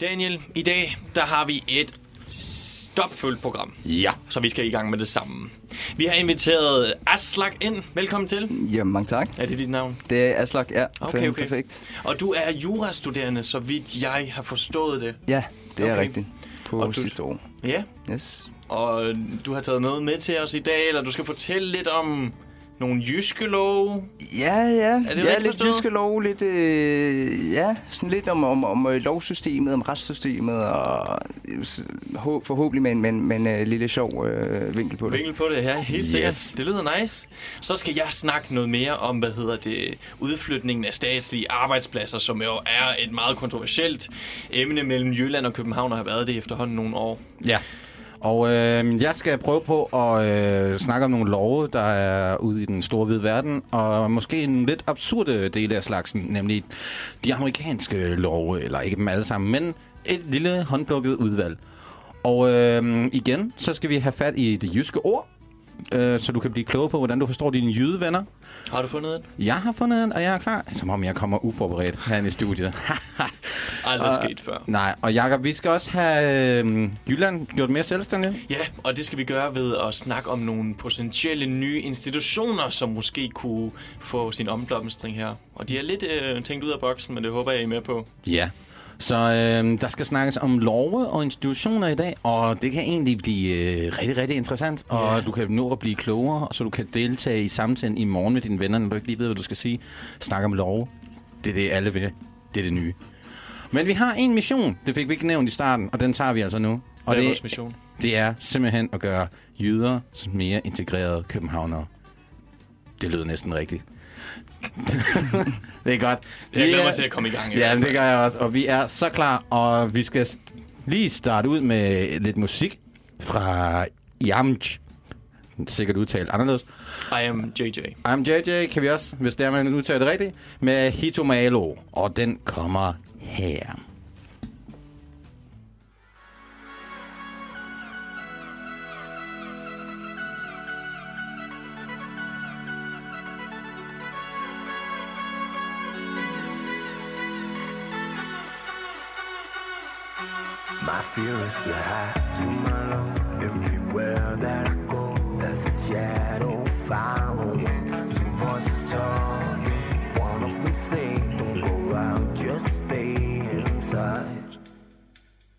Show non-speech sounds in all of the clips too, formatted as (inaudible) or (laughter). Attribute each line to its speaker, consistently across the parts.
Speaker 1: Daniel, i dag der har vi et stopfuldt program.
Speaker 2: Ja.
Speaker 1: Så vi skal i gang med det samme. Vi har inviteret Aslak ind. Velkommen til.
Speaker 3: Jamen, mange tak.
Speaker 1: Er det dit navn?
Speaker 3: Det er Aslak, ja.
Speaker 1: Okay, okay.
Speaker 3: Perfekt.
Speaker 1: Og du er jurastuderende, så vidt jeg har forstået det.
Speaker 3: Ja, det er
Speaker 1: Okay.
Speaker 3: rigtigt. På
Speaker 1: Og du-
Speaker 3: sidste år.
Speaker 1: Ja.
Speaker 3: Yes.
Speaker 1: Og du har taget noget med til os i dag, eller du skal fortælle lidt om nogle jyske love.
Speaker 3: Ja, ja.
Speaker 1: det
Speaker 3: ja, lidt
Speaker 1: forstået?
Speaker 3: jyske lov, lidt, øh, ja, sådan lidt om, om, om øh, lovsystemet, om retssystemet, og øh, forhåbentlig med en, med med en øh, lille sjov øh, vinkel på det.
Speaker 1: Vinkel på det her, helt
Speaker 2: Yes.
Speaker 1: sikkert. Det lyder nice. Så skal jeg snakke noget mere om, hvad hedder det, udflytningen af statslige arbejdspladser, som jo er et meget kontroversielt emne mellem Jylland og København, og har været det efterhånden nogle år.
Speaker 2: Ja. Og øh, jeg skal prøve på at øh, snakke om nogle love, der er ude i den store hvide verden, og måske en lidt absurde del af slagsen, nemlig de amerikanske love, eller ikke dem alle sammen, men et lille håndplukket udvalg. Og øh, igen, så skal vi have fat i det jyske ord, øh, så du kan blive klog på, hvordan du forstår dine jydevenner.
Speaker 1: Har du fundet et?
Speaker 2: Jeg har fundet en, og jeg er klar. Som om jeg kommer uforberedt herinde i studiet. (laughs)
Speaker 1: Aldrig
Speaker 2: Og-
Speaker 1: sket før.
Speaker 2: Nej, og Jacob, vi skal også have øh, Jylland gjort mere selvstændigt.
Speaker 1: Ja, og det skal vi gøre ved at snakke om nogle potentielle nye institutioner, som måske kunne få sin omblomstring her. Og de er lidt øh, tænkt ud af boksen, men det håber jeg, I er med på.
Speaker 2: Ja. Så øh, der skal snakkes om love og institutioner i dag, og det kan egentlig blive øh, rigtig, rigtig interessant. Og
Speaker 1: Ja.
Speaker 2: du kan nå at blive klogere, så du kan deltage i samtalen i morgen med dine venner, når du ikke lige ved, hvad du skal sige. Snak om love. Det er det, alle vil. Det er det nye. Men vi har en mission, det fik vi ikke nævnt i starten, og den tager vi altså nu. Og
Speaker 1: Hvad er
Speaker 2: det,
Speaker 1: vores mission?
Speaker 2: det er simpelthen at gøre jyder mere integrerede københavnere. Det lyder næsten rigtigt. (laughs) det er godt.
Speaker 1: Jeg glæder
Speaker 2: er-
Speaker 1: mig til at komme i gang. i
Speaker 2: Ja, det gør jeg også. Og vi er så klar, og vi skal lige starte ud med lidt musik fra Yamj. Sikkert udtalt anderledes.
Speaker 1: I am JJ.
Speaker 2: I'm JJ, kan vi også, hvis det er, man udtaler det rigtigt, med Hitomalo. Og den kommer her.
Speaker 4: My fear is the high to my low. Everywhere that I go, there's a shadow following. Two voices talking. One of them say, Don't go out, just stay inside.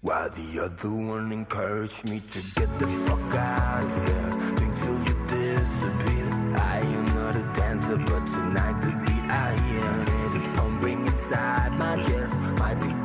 Speaker 4: While the other one encouraged me to get the fuck out of here. Think till you disappear. I am not a dancer, but tonight the beat I hear it is pumping inside my chest. My feet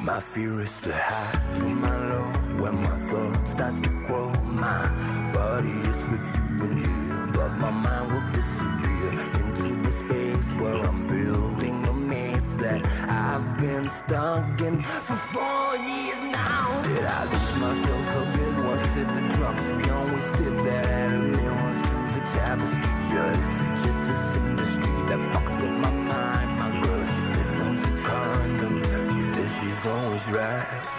Speaker 4: My fear is the high to my low When my thought starts to grow My body is with you and you But my mind will disappear Into the space where I'm building a maze That I've been stuck in for four years now Did I lose myself a bit? Was it the drugs we always did that added mirrors to tapestry? Or is just this industry that fucks with my mind? My girl, she says I'm too condom She says she's always right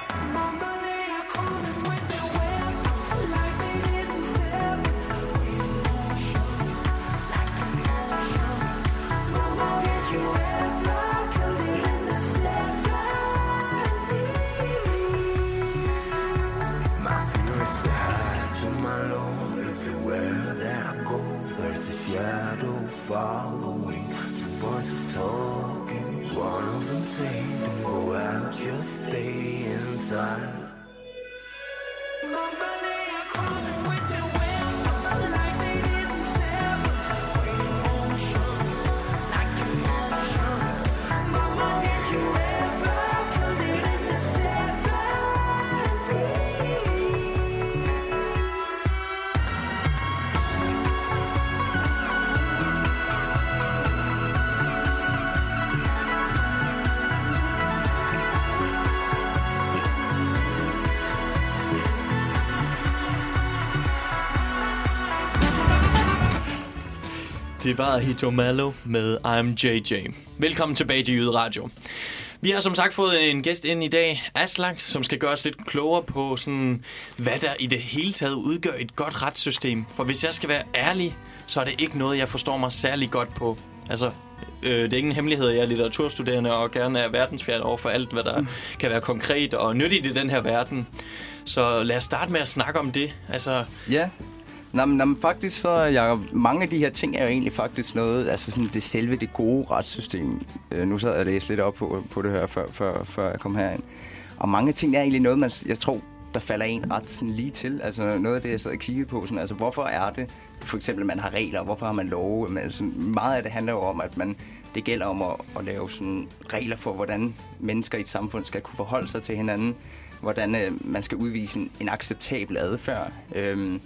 Speaker 4: talking. One of them say, Don't go out, just stay inside.
Speaker 1: Det var Hito Malo med I'm JJ. Velkommen tilbage til Jyde Radio. Vi har som sagt fået en gæst ind i dag, Aslak, som skal gøre os lidt klogere på, sådan, hvad der i det hele taget udgør et godt retssystem. For hvis jeg skal være ærlig, så er det ikke noget, jeg forstår mig særlig godt på. Altså, øh, det er ingen hemmelighed, jeg er litteraturstuderende og gerne er verdensfjern over for alt, hvad der kan være konkret og nyttigt i den her verden. Så lad os starte med at snakke om det. Altså,
Speaker 3: Ja. Nå, men, nå, men faktisk så, Jacob, mange af de her ting er jo egentlig faktisk noget, altså sådan det selve det gode retssystem. Øh, nu sad jeg og læste lidt op på, på det her, før, før, før jeg kom herind. Og mange ting er egentlig noget, man, jeg tror, der falder en ret sådan lige til. Altså noget af det, jeg sad og kiggede på, sådan, altså hvorfor er det, for eksempel, man har regler, hvorfor har man love? Men, altså, meget af det handler jo om, at man, det gælder om at, at lave sådan regler for, hvordan mennesker i et samfund skal kunne forholde sig til hinanden, hvordan øh, man skal udvise en, en acceptabel adfærd. Øh,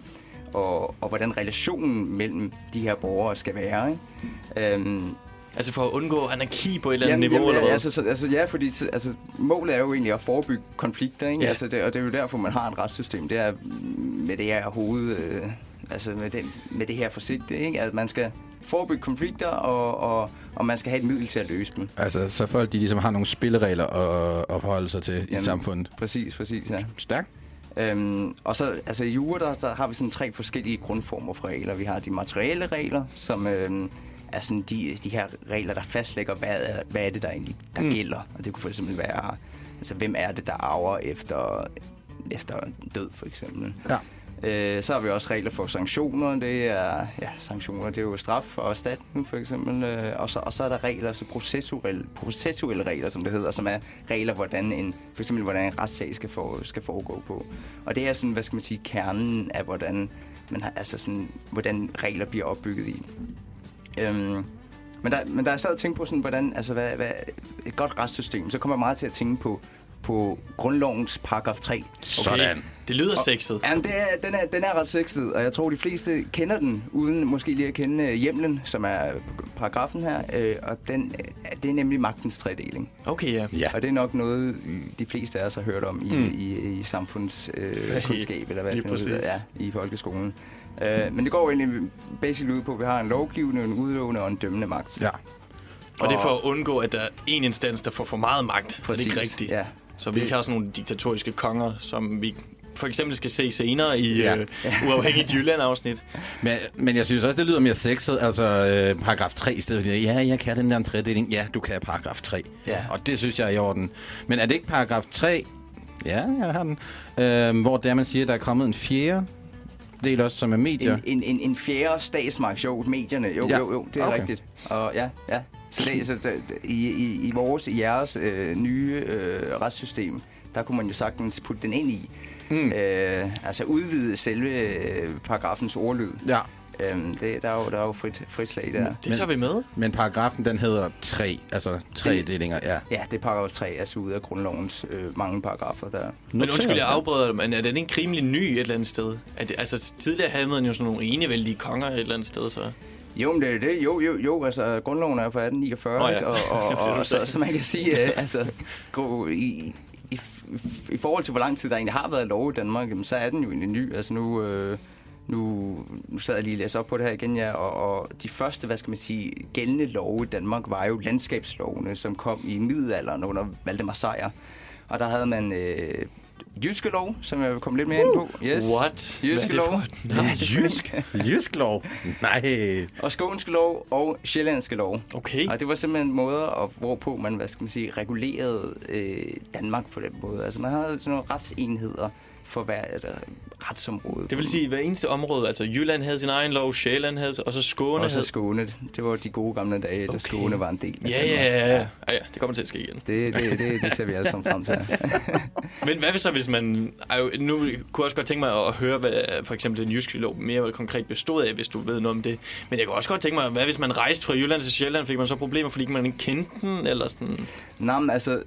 Speaker 3: og, og hvordan relationen mellem de her borgere skal være. Ikke? Øhm,
Speaker 1: altså for at undgå anarki på et eller andet
Speaker 3: jamen,
Speaker 1: niveau,
Speaker 3: jamen,
Speaker 1: eller hvad?
Speaker 3: altså, så, altså, ja, fordi så- altså, målet er jo egentlig at forebygge konflikter, ikke?
Speaker 1: Ja.
Speaker 3: Altså, det, og det er jo derfor, man har et retssystem. Det er med det her hoved, øh, altså med, den, med det her forsigte, ikke? At man skal forebygge konflikter, og, og, og man skal have et middel til at løse dem.
Speaker 2: Altså, så folk de ligesom har nogle spilleregler at, at forholde sig til i
Speaker 3: Jamen.
Speaker 2: samfundet.
Speaker 3: Præcis, præcis, ja.
Speaker 2: Stærkt.
Speaker 3: Øhm, og så, altså i jura, der, der har vi sådan tre forskellige grundformer for regler. Vi har de materielle regler, som øhm, er sådan de, de her regler, der fastlægger, hvad er, hvad er det, der egentlig der mm. gælder. Og det kunne for eksempel være, altså hvem er det, der arver efter, efter død, for eksempel.
Speaker 2: Ja.
Speaker 3: Øh, så har vi også regler for sanktioner. Det er, ja, sanktioner, det er jo straf og erstatning, for eksempel. Øh, og, så, og så er der regler, altså så processuelle, processuelle regler, som det hedder, som er regler, hvordan en, for eksempel, hvordan en retssag skal, for, skal foregå på. Og det er sådan, hvad skal man sige, kernen af, hvordan, man har, altså sådan, hvordan regler bliver opbygget i. Øhm, men der, men der er så at tænke på, sådan, hvordan, altså, hvad, hvad, et godt retssystem, så kommer jeg meget til at tænke på, på grundlovens paragraf 3.
Speaker 2: Sådan.
Speaker 1: Det lyder sexet.
Speaker 3: Jamen, det er, den, er, den er ret sexet, og jeg tror, de fleste kender den, uden måske lige at kende øh, hjemlen, som er paragrafen her. Øh, og den, øh, det er nemlig magtens tredeling.
Speaker 1: Okay, ja.
Speaker 2: Ja.
Speaker 3: Og det er nok noget, de fleste af os har hørt om i,
Speaker 2: Mm.
Speaker 3: i, i samfundskundskab, øh, eller hvad det nu hedder, ja, i folkeskolen. Øh, men det går jo egentlig basically ud på, at vi har en lovgivende, en udøvende og en dømmende magt.
Speaker 2: Ja.
Speaker 1: Og det er for at undgå, at der er en instans, der får for meget magt. Præcis. Er det ikke rigtigt?
Speaker 3: Ja.
Speaker 1: Så vi ikke har sådan nogle diktatoriske konger, som vi for eksempel skal se senere i
Speaker 2: Ja.
Speaker 1: øh, uafhængigt Jylland-afsnit.
Speaker 2: Men, men jeg synes også, det lyder mere sexet. Altså, øh, paragraf 3 i stedet for, ja, jeg kan den der en tredeling. Ja, du kan paragraf 3.
Speaker 3: Ja.
Speaker 2: Og det synes jeg er i orden. Men er det ikke paragraf 3? Ja, jeg har den. Øh, hvor det er, man siger, at der er kommet en fjerde del også, som er medier.
Speaker 3: En, en, en, en fjerde statsmagt, jo, medierne, jo,
Speaker 2: Ja.
Speaker 3: jo, jo, det er
Speaker 2: okay.
Speaker 3: rigtigt. Og ja, ja. Så, det, så det, i, i, i vores, i jeres øh, nye øh, retssystem, der kunne man jo sagtens putte den ind i.
Speaker 2: Mm.
Speaker 3: Øh, altså udvide selve øh, paragrafens ordlyd.
Speaker 2: Ja,
Speaker 3: Øhm, det, der, er jo, der er jo frit, frit slag der.
Speaker 1: Det
Speaker 2: Men-
Speaker 1: tager vi med.
Speaker 2: men paragrafen, den hedder 3. Altså tre
Speaker 3: Det-
Speaker 2: delinger, ja.
Speaker 3: Ja, det er paragraf 3, altså ud af grundlovens øh, mange paragrafer der.
Speaker 1: Men undskyld, jeg afbryder dig, men er den ikke rimelig ny et eller andet sted? Er det, altså, tidligere havde man jo sådan nogle enevældige konger et eller andet sted, så...
Speaker 3: Jo, men det er det. Jo, jo, jo. Altså, grundloven er fra 1849,
Speaker 1: Nå ja.
Speaker 3: ikke? Og, og, (laughs)
Speaker 1: Det det,
Speaker 3: og, og så, så man kan sige, øh, altså, gå i, i, i forhold til, hvor lang tid der egentlig har været lov i Danmark, jamen, så er den jo egentlig ny. Altså nu, øh, nu, nu sad jeg lige og læste op på det her igen, ja, og, og de første, hvad skal man sige, gældende love i Danmark var jo landskabslovene, som kom i middelalderen under Valdemar Sejr. Og der havde man øh, jyske lov, som jeg vil komme lidt mere ind på. Yes.
Speaker 1: What?
Speaker 3: Jyske lov.
Speaker 1: Nå, (laughs)
Speaker 2: Jysk? Jysk lov? Nej.
Speaker 3: Og skånske lov og sjællandske lov.
Speaker 1: Okay.
Speaker 3: Og det var simpelthen måder, at, hvorpå man, hvad skal man sige, regulerede øh, Danmark på den måde. Altså man havde sådan nogle retsenheder for hver et, retsområde.
Speaker 1: Det vil sige, at hver eneste område, altså Jylland havde sin egen lov, Sjælland havde, og så Skåne
Speaker 3: og så
Speaker 1: havde...
Speaker 3: Skåne. Det var de gode gamle dage, okay. Da Skåne var en del af
Speaker 1: Ja, ja, ja, ja. ja, ja. Det kommer til at ske igen.
Speaker 3: Det, det, det, det ser vi alle sammen frem til. (laughs)
Speaker 1: Men hvad så, hvis man... Nu kunne jeg også godt tænke mig at høre, hvad for eksempel den jyske lov mere konkret bestod af, hvis du ved noget om det. Men jeg kunne også godt tænke mig, hvad hvis man rejste fra Jylland til Sjælland, fik man så problemer, fordi man ikke kendte den, eller sådan...
Speaker 3: Nå, men altså,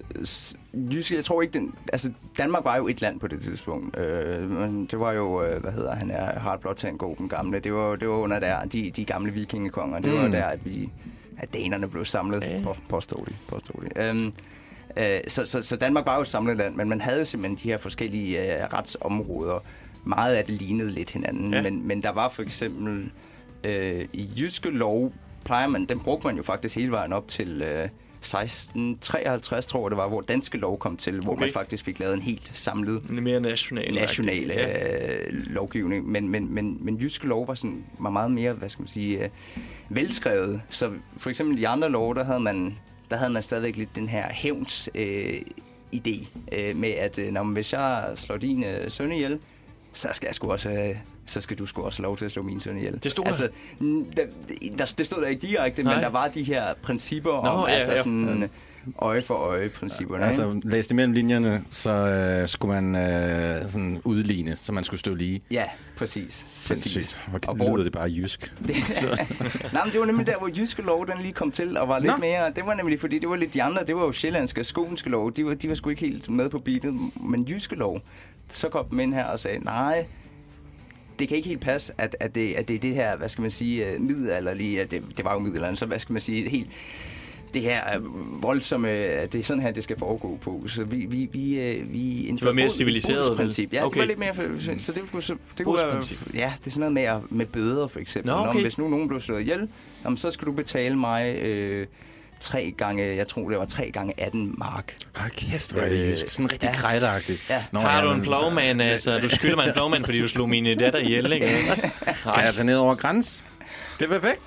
Speaker 3: jyske, jeg tror ikke, den, altså, Danmark var jo et land på det tidspunkt. Øh, det var jo, øh, hvad hedder han er, Harald Blåtand den gamle. Det var, det var under der, de, de gamle vikingekonger. Det mm. var der, at vi, at danerne blev samlet,
Speaker 1: Ja.
Speaker 3: på, påstod de. Påstod de. Øhm, øh, så, så, så Danmark var jo et samlet land, men man havde simpelthen de her forskellige øh, retsområder. Meget af det lignede lidt hinanden,
Speaker 1: ja.
Speaker 3: men, men der var for eksempel øh, i jyske lov plejer man, den brugte man jo faktisk hele vejen op til øh, 1653, tror jeg det var, hvor danske lov kom til, hvor
Speaker 1: Okay.
Speaker 3: man faktisk fik lavet en helt samlet
Speaker 1: En mere national.
Speaker 3: national
Speaker 1: Ja.
Speaker 3: øh, lovgivning, men, men, men, men jyske lov var, sådan, var meget mere, hvad skal man sige, øh, velskrevet. Så for eksempel i andre love, der havde man, der havde man stadigvæk lidt den her hævns øh, idé øh, med, at øh, når, man- hvis jeg slår din øh, søn ihjel, så skal jeg sgu også, øh, så skal du sgu også lov til at slå min søn ihjel.
Speaker 1: Det stod der?
Speaker 3: altså, der, der, det stod der ikke direkte,
Speaker 1: Nej.
Speaker 3: men der var de her principper
Speaker 1: Nå,
Speaker 3: om,
Speaker 1: ja,
Speaker 3: altså
Speaker 1: ja.
Speaker 3: sådan øje for øje principperne. ikke?
Speaker 2: Altså, læste mellem linjerne, så øh, skulle man øh, sådan udligne, så man skulle stå lige.
Speaker 3: Ja, præcis.
Speaker 2: Sindssygt. Hvor
Speaker 3: Og hvor-
Speaker 2: det bare jysk. (laughs) (laughs)
Speaker 3: Nej, men det var nemlig der, hvor Jyske Lov den lige kom til og var lidt
Speaker 2: Nå.
Speaker 3: mere... Det var nemlig, fordi det var lidt de andre, det var jo sjællandske og skånske lov. De var, de var sgu ikke helt med på beatet. Men Jyske Lov, så kom dem ind her og sagde, nej, det kan ikke helt passe, at, at, det, at det er det her, hvad skal man sige, øh, middelalderlige, at det, det var jo middelalderen, så hvad skal man sige, helt det her øh, voldsomme, det er sådan her, det skal foregå på. Så vi, vi, vi, øh, vi indførte
Speaker 1: mere
Speaker 3: bod-
Speaker 1: civiliseret, vel?
Speaker 3: bodsprincip. Ja,
Speaker 1: Okay.
Speaker 3: det var lidt mere, så det kunne, så, det kunne være, ja, det er sådan noget med, at- med bøder for eksempel.
Speaker 1: Nå,
Speaker 3: Nå,
Speaker 1: okay.
Speaker 3: hvis nu nogen blev slået ihjel, jamen, så skal du betale mig øh, tre gange, jeg tror det var tre gange 18 mark.
Speaker 2: Hold kæft, hvor er det
Speaker 3: Øh,
Speaker 2: jysk. Sådan rigtig
Speaker 3: ja.
Speaker 2: krejleragtigt.
Speaker 3: Ja.
Speaker 2: Nå,
Speaker 1: Har du en plovmand, altså? Du skylder mig en plovmand, fordi du slog min datter ihjel, ikke?
Speaker 2: Kan jeg tage ned over græns? Det er perfekt.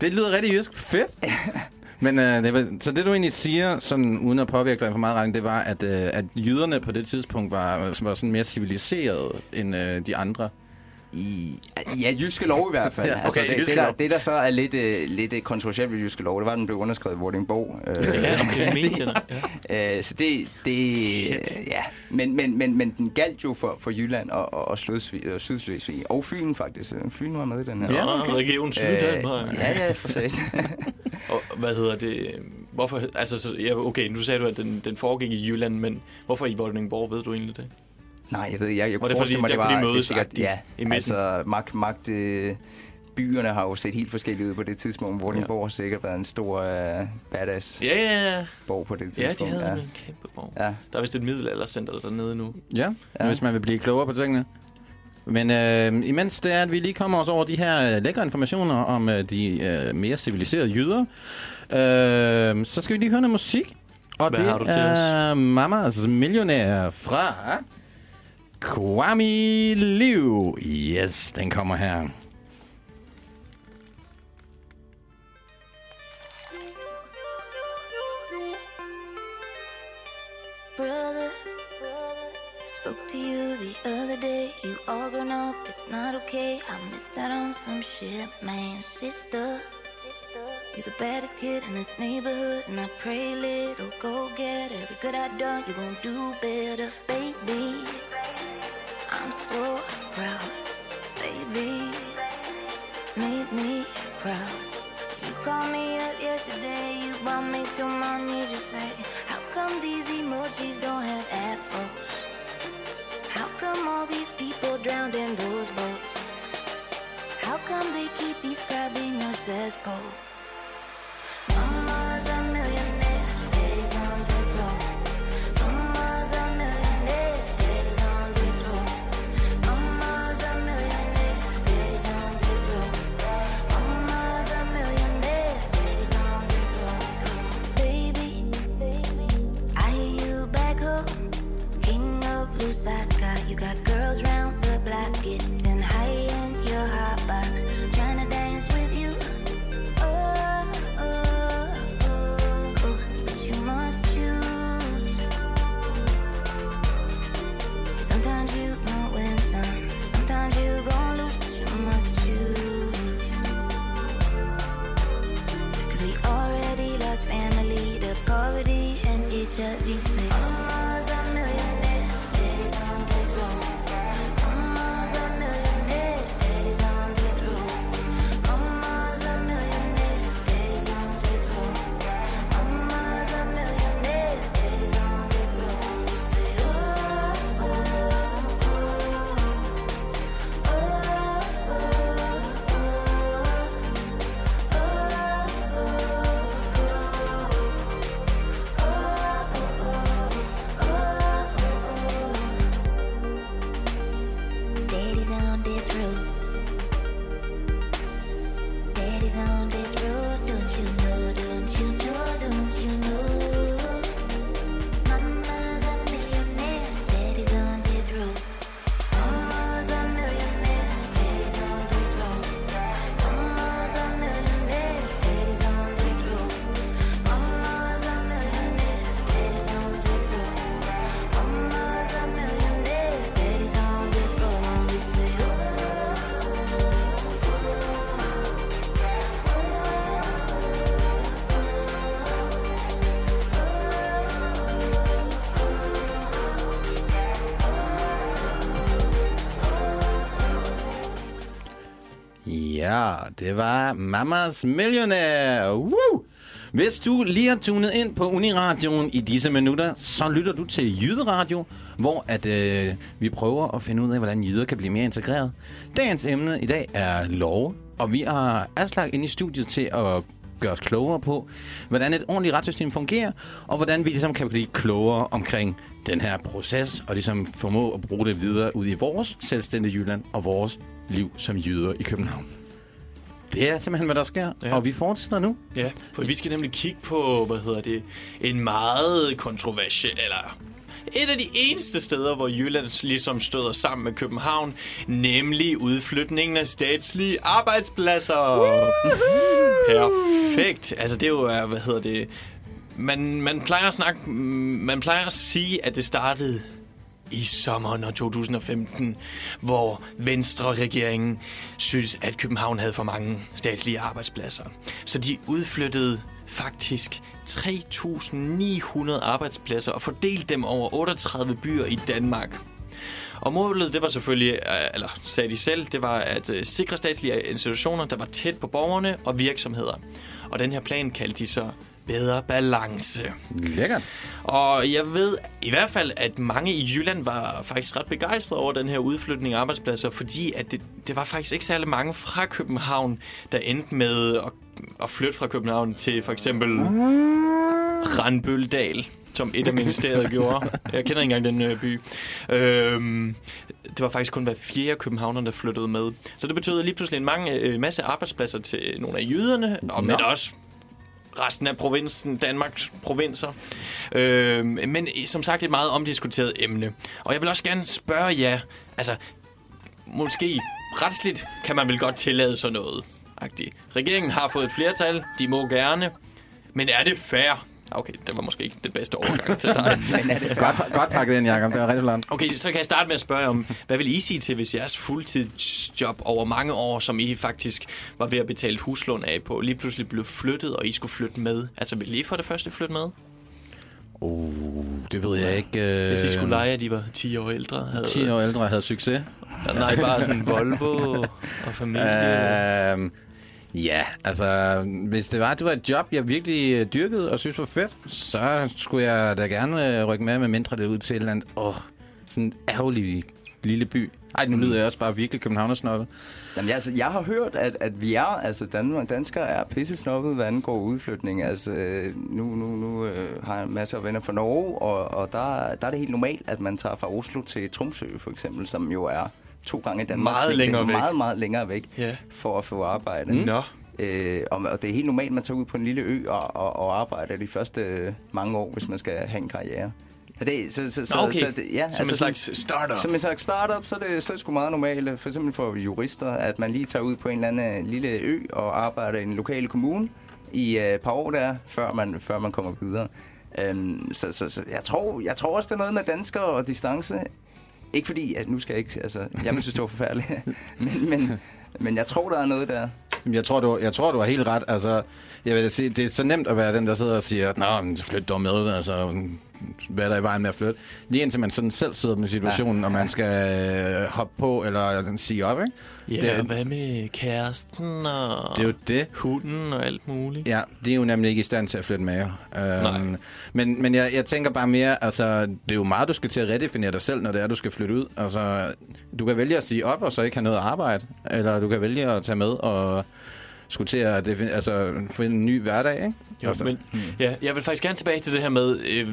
Speaker 2: Det lyder rigtig jysk. Fedt. (laughs) Men øh, det var, så det du egentlig siger, sådan, uden at påvirke dig for meget, Rang, det var, at, øh, at jyderne på det tidspunkt var, var sådan mere civiliserede end øh, de andre.
Speaker 3: I, ja, jyske lov i hvert fald. (laughs)
Speaker 2: Ja,
Speaker 3: Ja, okay, altså, det, det, der, det, der så er lidt, øh, lidt øh, kontroversielt ved jyske lov, det var, at den blev underskrevet i Vordingborg. Øh,
Speaker 1: Ja, (laughs) okay, nok. Ja.
Speaker 3: Øh, så det, det ja, men, men, men, men den galt jo for, for Jylland og, og, og Sydslesvig, og Fyn faktisk. Øh, Fyn var med i den her.
Speaker 1: Ja, okay. Region Syddanmark.
Speaker 3: Øh, ja, ja, for sagen. (laughs)
Speaker 1: Og hvad hedder det? Hvorfor, altså, så, ja, okay, nu sagde du, at den, den foregik i Jylland, men hvorfor i Vordingborg, ved du egentlig det?
Speaker 3: Nej, jeg ved, jeg, jeg
Speaker 1: Var
Speaker 3: kunne
Speaker 1: det fordi,
Speaker 3: forestille mig,
Speaker 1: der
Speaker 3: det var
Speaker 1: de
Speaker 3: det er
Speaker 1: mødes
Speaker 3: sikkert, ja,
Speaker 1: i midten?
Speaker 3: altså magt, magt øh, byerne har jo set helt forskellige ud på det tidspunkt. Vordingborg har sikkert været en stor øh, badass
Speaker 1: Ja, ja, ja.
Speaker 3: borg på det
Speaker 1: Ja,
Speaker 3: tidspunkt.
Speaker 1: de havde
Speaker 3: ja.
Speaker 1: en kæmpe borg.
Speaker 3: Ja.
Speaker 1: Der er vist et middelaldercenter dernede nu.
Speaker 2: Ja, ja. hvis man vil blive klogere på tingene. Men øh, imens det er, at vi lige kommer os over de her øh, lækre informationer om øh, de øh, mere civiliserede jyder, øh, så skal vi lige høre noget musik. Og
Speaker 1: Hvad
Speaker 2: det
Speaker 1: har du til
Speaker 2: er Mamas Millionær fra Kwame Liu. Yes, den kommer her.
Speaker 5: Spoke to you the other day. You all grown up, it's not okay. I missed out on some shit, man. Sister, you're the baddest kid in this neighborhood, and I pray little go get every good I done. You gon' do better, baby. I'm so proud, baby. Made me proud. You called me up yesterday, you brought me to my knees. You say, How come these emojis don't have afros? How come all these people drowned in those boats? How come they keep describing us as both?
Speaker 2: Ja, det var Mamas Millionaire. Woo! Hvis du lige har tunet ind på Uniradioen i disse minutter, så lytter du til Jyderadio, hvor at, øh, vi prøver at finde ud af, hvordan jyder kan blive mere integreret. Dagens emne i dag er lov, og vi har Aslak ind i studiet til at gøre os klogere på, hvordan et ordentligt retssystem fungerer, og hvordan vi ligesom kan blive klogere omkring den her proces, og ligesom formå at bruge det videre ud i vores selvstændige Jylland og vores liv som jyder i København. Det er simpelthen, hvad der sker,
Speaker 1: Ja.
Speaker 2: og vi fortsætter nu.
Speaker 1: Ja, for vi skal nemlig kigge på, hvad hedder det, en meget kontroversiel, eller et af de eneste steder, hvor Jylland ligesom støder sammen med København, nemlig udflytningen af statslige arbejdspladser. Perfekt. Altså det er jo, hvad hedder det, man, man plejer at snakke, man plejer at sige, at det startede i sommeren af 2015, hvor Venstre-regeringen synes, at København havde for mange statslige arbejdspladser. Så de udflyttede faktisk 3.900 arbejdspladser og fordelte dem over 38 byer i Danmark. Og målet, det var selvfølgelig, øh, eller sagde de selv, det var at øh, sikre statslige institutioner, der var tæt på borgerne og virksomheder. Og den her plan kaldte de så bedre balance.
Speaker 2: Lækkert.
Speaker 1: Og jeg ved i hvert fald, at mange i Jylland var faktisk ret begejstrede over den her udflytning af arbejdspladser, fordi at det, det var faktisk ikke særlig mange fra København, der endte med at, at flytte fra København til for eksempel Randbøldal, som et af ministeriet (laughs) gjorde. Jeg kender ikke engang den øh, by. Øhm, det var faktisk kun hver fjerde københavner, der flyttede med. Så det betød lige pludselig en mange, øh, masse arbejdspladser til nogle af jyderne, og men også resten af provinsen, Danmarks provinser. Øh, men som sagt et meget omdiskuteret emne. Og jeg vil også gerne spørge jer, altså måske retsligt kan man vel godt tillade sådan noget. -agtigt. Regeringen har fået et flertal, de må gerne, men er det fair? Okay, det var måske ikke den bedste overgang til dig. (laughs)
Speaker 3: Men er det
Speaker 2: Godt, godt pakket ind, Jacob. Det var rigtig flot.
Speaker 1: Okay, så kan jeg starte med at spørge om, hvad vil I sige til, hvis jeres fuldtidsjob over mange år, som I faktisk var ved at betale huslån af på, lige pludselig blev flyttet, og I skulle flytte med? Altså, vil I for det første flytte med?
Speaker 2: Uh, det ved jeg ikke. Øh,
Speaker 1: Hvis I skulle lege, at I var 10 år ældre? Havde,
Speaker 2: 10 år ældre havde succes.
Speaker 1: Nej, bare sådan Volvo og familie. (laughs)
Speaker 2: Øhm, ja, altså, hvis det var, det var et job, jeg virkelig øh, dyrkede og synes var fedt, så skulle jeg da gerne øh, rykke med, med mindre det ud til et eller andet, åh, sådan en ærgerlig lille by. Ej, nu lyder jeg også bare virkelig københavnersnobbet.
Speaker 3: Jamen, jeg, altså, jeg har hørt, at, at vi er, altså Danmark, danskere er pisse snobbet, hvad angår udflytning. Altså, øh, nu, nu, nu øh, har jeg masser af venner fra Norge, og, og der, der er det helt normalt, at man tager fra Oslo til Tromsø, for eksempel, som jo er to gange Danmark.
Speaker 1: Meget længere væk.
Speaker 3: Meget, meget længere væk
Speaker 1: Ja.
Speaker 3: for at få arbejde.
Speaker 1: Nå.
Speaker 3: Øh, og, og det er helt normalt, at man tager ud på en lille ø og, og, og arbejder de første øh, mange år, hvis man skal have en karriere. Det, så, så, så,
Speaker 1: okay.
Speaker 3: så det, ja,
Speaker 1: Som en
Speaker 3: sådan-
Speaker 1: slags startup.
Speaker 3: som en slags startup, så er det, så er det sgu meget normalt, for eksempel for jurister, at man lige tager ud på en eller anden lille ø og arbejder i en lokale kommune i et par år der, før man, før man kommer videre. Um, så så, så jeg, tror, jeg tror også, det er noget med danskere og distance. Ikke fordi, at nu skal jeg ikke... Altså, jeg vil synes, det var forfærdeligt. (laughs) men, men, men jeg tror, der er noget der.
Speaker 2: Jeg tror, du, jeg tror, du har helt ret. Altså, jeg vil sige, det er så nemt at være den, der sidder og siger, Nå, men flyt dog med. Altså, hvad er der i vejen med at flytte? Lige indtil man sådan selv sidder med situationen, og man skal øh, hoppe på eller sige op, ikke?
Speaker 1: Ja,
Speaker 2: det,
Speaker 1: hvad med kæresten og
Speaker 2: det er jo det.
Speaker 1: hunden og alt muligt?
Speaker 2: Ja, de er jo nemlig ikke i stand til at flytte med.
Speaker 1: Nej.
Speaker 2: Øhm, men men jeg, jeg tænker bare mere, altså, det er jo meget, du skal til at redefinere dig selv, når det er, du skal flytte ud. Altså, du kan vælge at sige op, og så ikke have noget arbejde. Eller du kan vælge at tage med og skulle til at altså, finde en ny hverdag, ikke?
Speaker 1: Jo,
Speaker 2: altså,
Speaker 1: men ja, jeg vil faktisk gerne tilbage til det her med øh,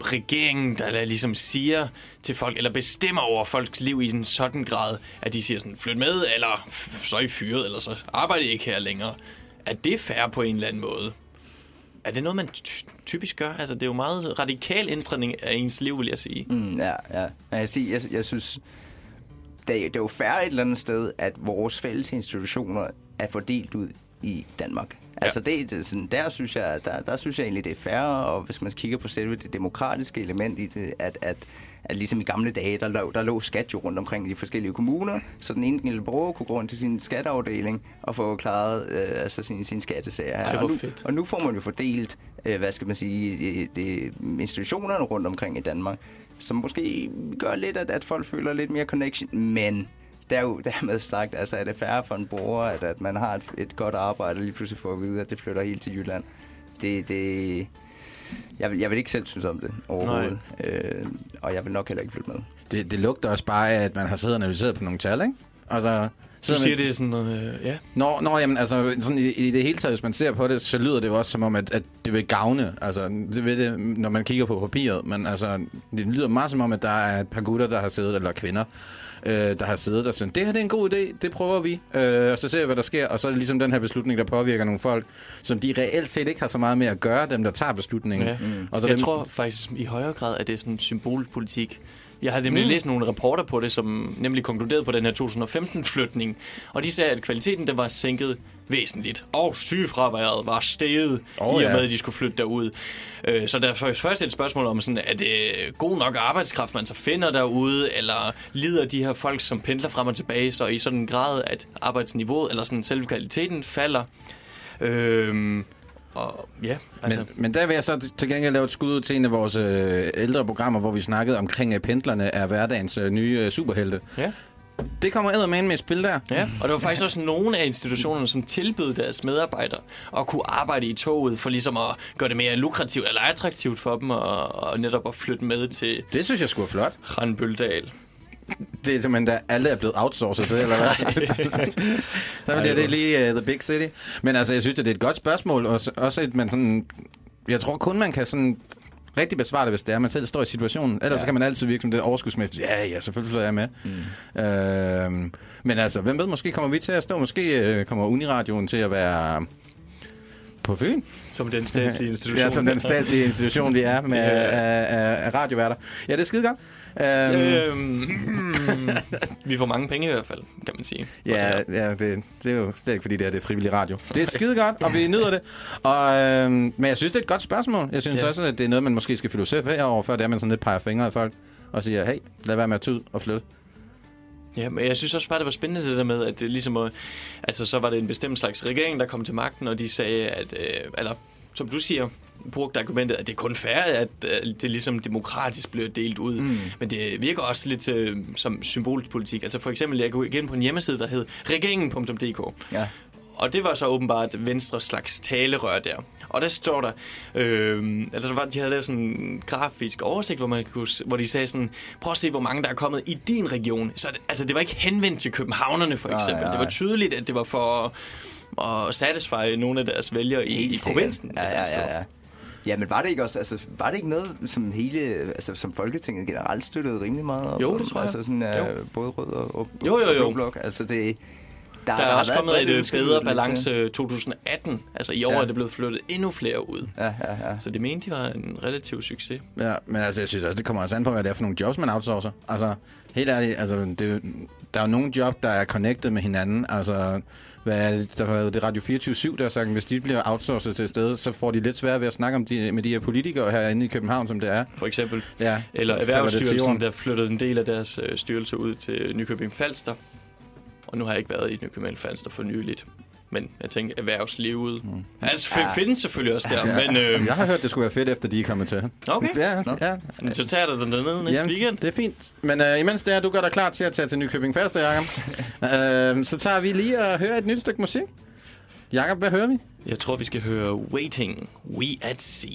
Speaker 1: regeringen, der ligesom siger til folk, eller bestemmer over folks liv i en sådan grad, at de siger sådan, flyt med, eller så er I fyret, eller så arbejder I ikke her længere. Er det fair på en eller anden måde? Er det noget, man ty- typisk gør? Altså, det er jo meget radikal ændring af ens liv, vil jeg sige.
Speaker 3: Mm, ja, ja. Men jeg, siger, jeg, jeg synes, det, er- det er jo færre et eller andet sted, at vores fælles institutioner er fordelt ud i Danmark. Ja. Altså det, det, sådan, der, synes jeg, der, der synes jeg egentlig, det er færre, og hvis man kigger på selve det demokratiske element i det, at, at, at ligesom i gamle dage, der lå, der lå skat jo rundt omkring i de forskellige kommuner, så den enkelte borger kunne gå rundt til sin skatteafdeling og få klaret øh, altså sin, sin skattesager.
Speaker 1: Ej,
Speaker 3: og, nu,
Speaker 1: fedt.
Speaker 3: og nu får man jo fordelt, øh, hvad skal man sige, det, det, institutionerne rundt omkring i Danmark, som måske gør lidt, at, at folk føler lidt mere connection, men der er jo dermed sagt, altså er det færre for en borger, at, at man har et, et godt arbejde, og lige pludselig får at vide, at det flytter helt til Jylland. Det, det, jeg, vil, jeg vil ikke selv synes om det overhovedet. Øh, og jeg vil nok heller ikke flytte med.
Speaker 2: Det, det lugter også bare af, at man har siddet og analyseret på nogle tal, ikke? Altså,
Speaker 1: Du
Speaker 2: sidder
Speaker 1: siger,
Speaker 2: med-
Speaker 1: det er sådan noget... Øh, ja.
Speaker 2: Nå, nå jamen, altså, sådan i, i det hele taget, hvis man ser på det, så lyder det jo også som om, at, at det vil gavne. Altså, det vil det, når man kigger på papiret. Men altså, det lyder meget som om, at der er et par gutter, der har siddet, eller kvinder, øh, der har siddet og sagt, det her det er en god idé, det prøver vi. Øh, og så ser vi, hvad der sker. Og så er det ligesom den her beslutning, der påvirker nogle folk, som de reelt set ikke har så meget med at gøre, dem der tager beslutningen.
Speaker 1: Ja.
Speaker 2: Mm. Og så
Speaker 1: jeg
Speaker 2: dem,
Speaker 1: tror faktisk i højere grad, at det er sådan symbolpolitik. Jeg har nemlig mm. læst nogle rapporter på det, som nemlig konkluderede på den her 2015-flytning. Og de sagde, at kvaliteten den var sænket væsentligt. Og sygefraværet var steget, oh, i og
Speaker 2: ja.
Speaker 1: med, at de skulle flytte derud. Øh, så der er først først et spørgsmål om, sådan, er det god nok arbejdskraft, man så finder derude, eller lider de her folk, som pendler frem og tilbage, så i sådan en grad, at arbejdsniveauet, eller sådan selve kvaliteten falder. Øhm, og ja, altså...
Speaker 2: Men, men der vil jeg så til gengæld lave et skud ud til en af vores øh, ældre programmer, hvor vi snakkede omkring, at pendlerne er hverdagens øh, nye øh, superhelte.
Speaker 1: Ja.
Speaker 2: Det kommer eddermame med i spil der.
Speaker 1: Ja, og der var faktisk også nogle af institutionerne, som tilbød deres medarbejdere at kunne arbejde i toget, for ligesom at gøre det mere lukrativt eller attraktivt for dem, og, og netop at flytte med til
Speaker 2: Det synes jeg skulle er flot.
Speaker 1: Randbøldal.
Speaker 2: Det er simpelthen, da alle er blevet outsourcet til, eller hvad? (laughs) (laughs) så er det, det er lige uh, the big city. Men altså, jeg synes, det er et godt spørgsmål. Også, også et, man sådan... Jeg tror kun, man kan sådan rigtig besvare det, hvis det er, man selv står i situationen. Ellers ja. så kan man altid virke som det overskudsmæssigt. Ja, ja, selvfølgelig så er jeg med. Mm. Øhm, men altså, hvem ved, måske kommer vi til at stå. Måske øh, kommer Uniradioen til at være på Fyn.
Speaker 1: Som den statslige (laughs) institution.
Speaker 2: Ja, som den statslige institution, vi er med
Speaker 1: Ja.
Speaker 2: af, af, af radioværter. Ja, det er skide godt. Øhm,
Speaker 1: Øhm, (laughs) vi får mange penge i hvert fald, kan man sige. på det
Speaker 2: Ja, ja det, det er jo slet ikke, fordi det er, det er frivillig radio. Det er skide godt, og vi nyder det. Og, øhm, men jeg synes, det er et godt spørgsmål. Jeg synes
Speaker 1: Ja.
Speaker 2: ja. også, at det er noget, man måske skal filosofere over, før det er, man sådan lidt peger fingre af folk og siger, hey, lad være med at tude og flytte.
Speaker 1: Ja, men jeg synes også bare, det var spændende det der med, at det ligesom, at, altså så var det en bestemt slags regering, der kom til magten, og de sagde, at, øh, eller som du siger, brugte argumentet, at det er kun fair, at øh, det ligesom demokratisk bliver delt ud. Mm. Men det virker også lidt øh, som symbolpolitik. Altså for eksempel, jeg går igen på en hjemmeside, der hed regeringen.dk.
Speaker 3: Ja.
Speaker 1: Og det var så åbenbart venstre slags talerør der. Og der står der, øh, eller der var, de havde lavet sådan en grafisk oversigt, hvor, man kunne, hvor de sagde sådan, prøv at se, hvor mange der er kommet i din region. Så det, altså, det var ikke henvendt til københavnerne, for
Speaker 3: Nej,
Speaker 1: eksempel.
Speaker 3: nej.
Speaker 1: Det var tydeligt, at det var for at satisfy nogle af deres vælgere i, i provinsen.
Speaker 3: Ja, ja, ja, ja. Ja, men var det ikke også, altså, var det ikke noget, som hele, altså, som Folketinget generelt støttede rimelig meget op
Speaker 1: Jo, det tror jeg.
Speaker 3: Altså sådan,
Speaker 1: Jo.
Speaker 3: uh, både rød og, og,
Speaker 1: Jo, jo,
Speaker 3: og
Speaker 1: jo.
Speaker 3: blå blok. Altså det, der,
Speaker 1: Der er
Speaker 3: har
Speaker 1: også kommet et øh,
Speaker 3: ønske
Speaker 1: bedre
Speaker 3: lidt til.
Speaker 1: balance 2018. Altså i år
Speaker 3: Ja.
Speaker 1: er det blevet flyttet endnu flere ud.
Speaker 3: Ja, ja, ja.
Speaker 1: Så det mente de var en relativ succes.
Speaker 2: Ja, men altså, jeg synes også, det kommer også an på, hvad det er for nogle jobs, man outsourcer. Altså, helt ærligt, altså, det, er jo- der er jo nogle job, der er connected med hinanden. Altså, hvad er det, der var det Radio 24-7, der har sagt, at hvis de bliver outsourcet til sted, så får de lidt svært ved at snakke om de, med de her politikere herinde i København, som det er.
Speaker 1: For eksempel.
Speaker 2: Ja,
Speaker 1: Eller Erhvervsstyrelsen, der flyttede en del af deres øh, styrelse ud til Nykøbing Falster. Og nu har jeg ikke været i Nykøbing Falster for nyligt. Men jeg tænker, erhvervslivet... Mm. Altså, ja. findes selvfølgelig også der, men... Øh,
Speaker 2: Jeg har hørt, det skulle være fedt, efter de er kommet til.
Speaker 1: okay,
Speaker 2: Ja, ja.
Speaker 1: Men så tager du den dernede næste
Speaker 2: Jamen,
Speaker 1: weekend.
Speaker 2: det er fint. Men øh, imens det er, du gør dig klar til at tage til Nykøbing Falster, Jacob, (laughs) øh, så tager vi lige og hører et nyt stykke musik. Jakob, hvad hører vi?
Speaker 1: Jeg tror, vi skal høre Waiting, We at Sea.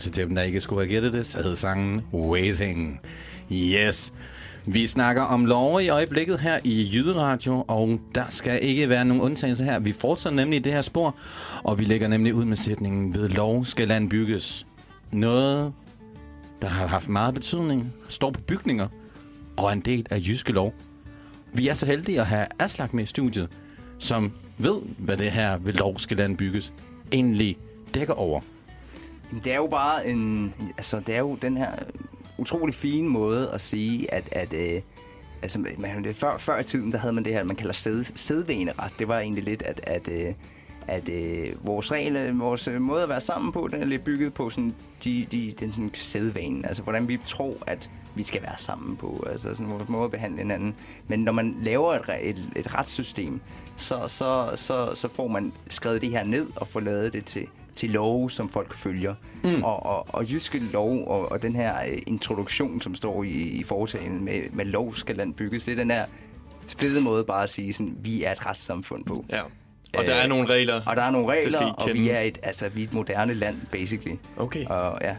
Speaker 2: Og til dem, der ikke skulle have gættet det, så hed sangen Waiting. Yes. Vi snakker om lov i øjeblikket her i Jyderadio, og der skal ikke være nogen undtagelse her. Vi fortsætter nemlig i det her spor, og vi lægger nemlig ud med sætningen, ved lov skal land bygges. Noget, der har haft meget betydning, står på bygninger, og er en del af jyske lov. Vi er så heldige at have Aslak med i studiet, som ved, hvad det her ved lov skal land bygges egentlig dækker over.
Speaker 3: Jamen, Det er jo bare en... Altså, det er jo den her utrolig fine måde at sige, at... at øh, altså, man, det, før, før i tiden, der havde man det her, man kalder sæd, sædvaneret. Det var egentlig lidt, at... at øh, at øh, vores regler, vores øh, måde at være sammen på, den er lidt bygget på sådan, de, de, den sådan sædvane. Altså, hvordan vi tror, at vi skal være sammen på. Altså, sådan vores måde at behandle hinanden. Men når man laver et, et, et retssystem, så, så, så, så får man skrevet det her ned og får lavet det til, til love, som folk følger. Mm. Og, og, og jyske lov og, og den her øh, introduktion, som står i, i foretagen med, med lov skal land bygges, det er den her fede måde bare at sige, sådan, vi er et retssamfund på.
Speaker 1: Ja. Og der er nogle regler.
Speaker 3: Og der er nogle regler, og vi er et, altså, vi er et moderne land, basically.
Speaker 1: Okay.
Speaker 3: Og ja,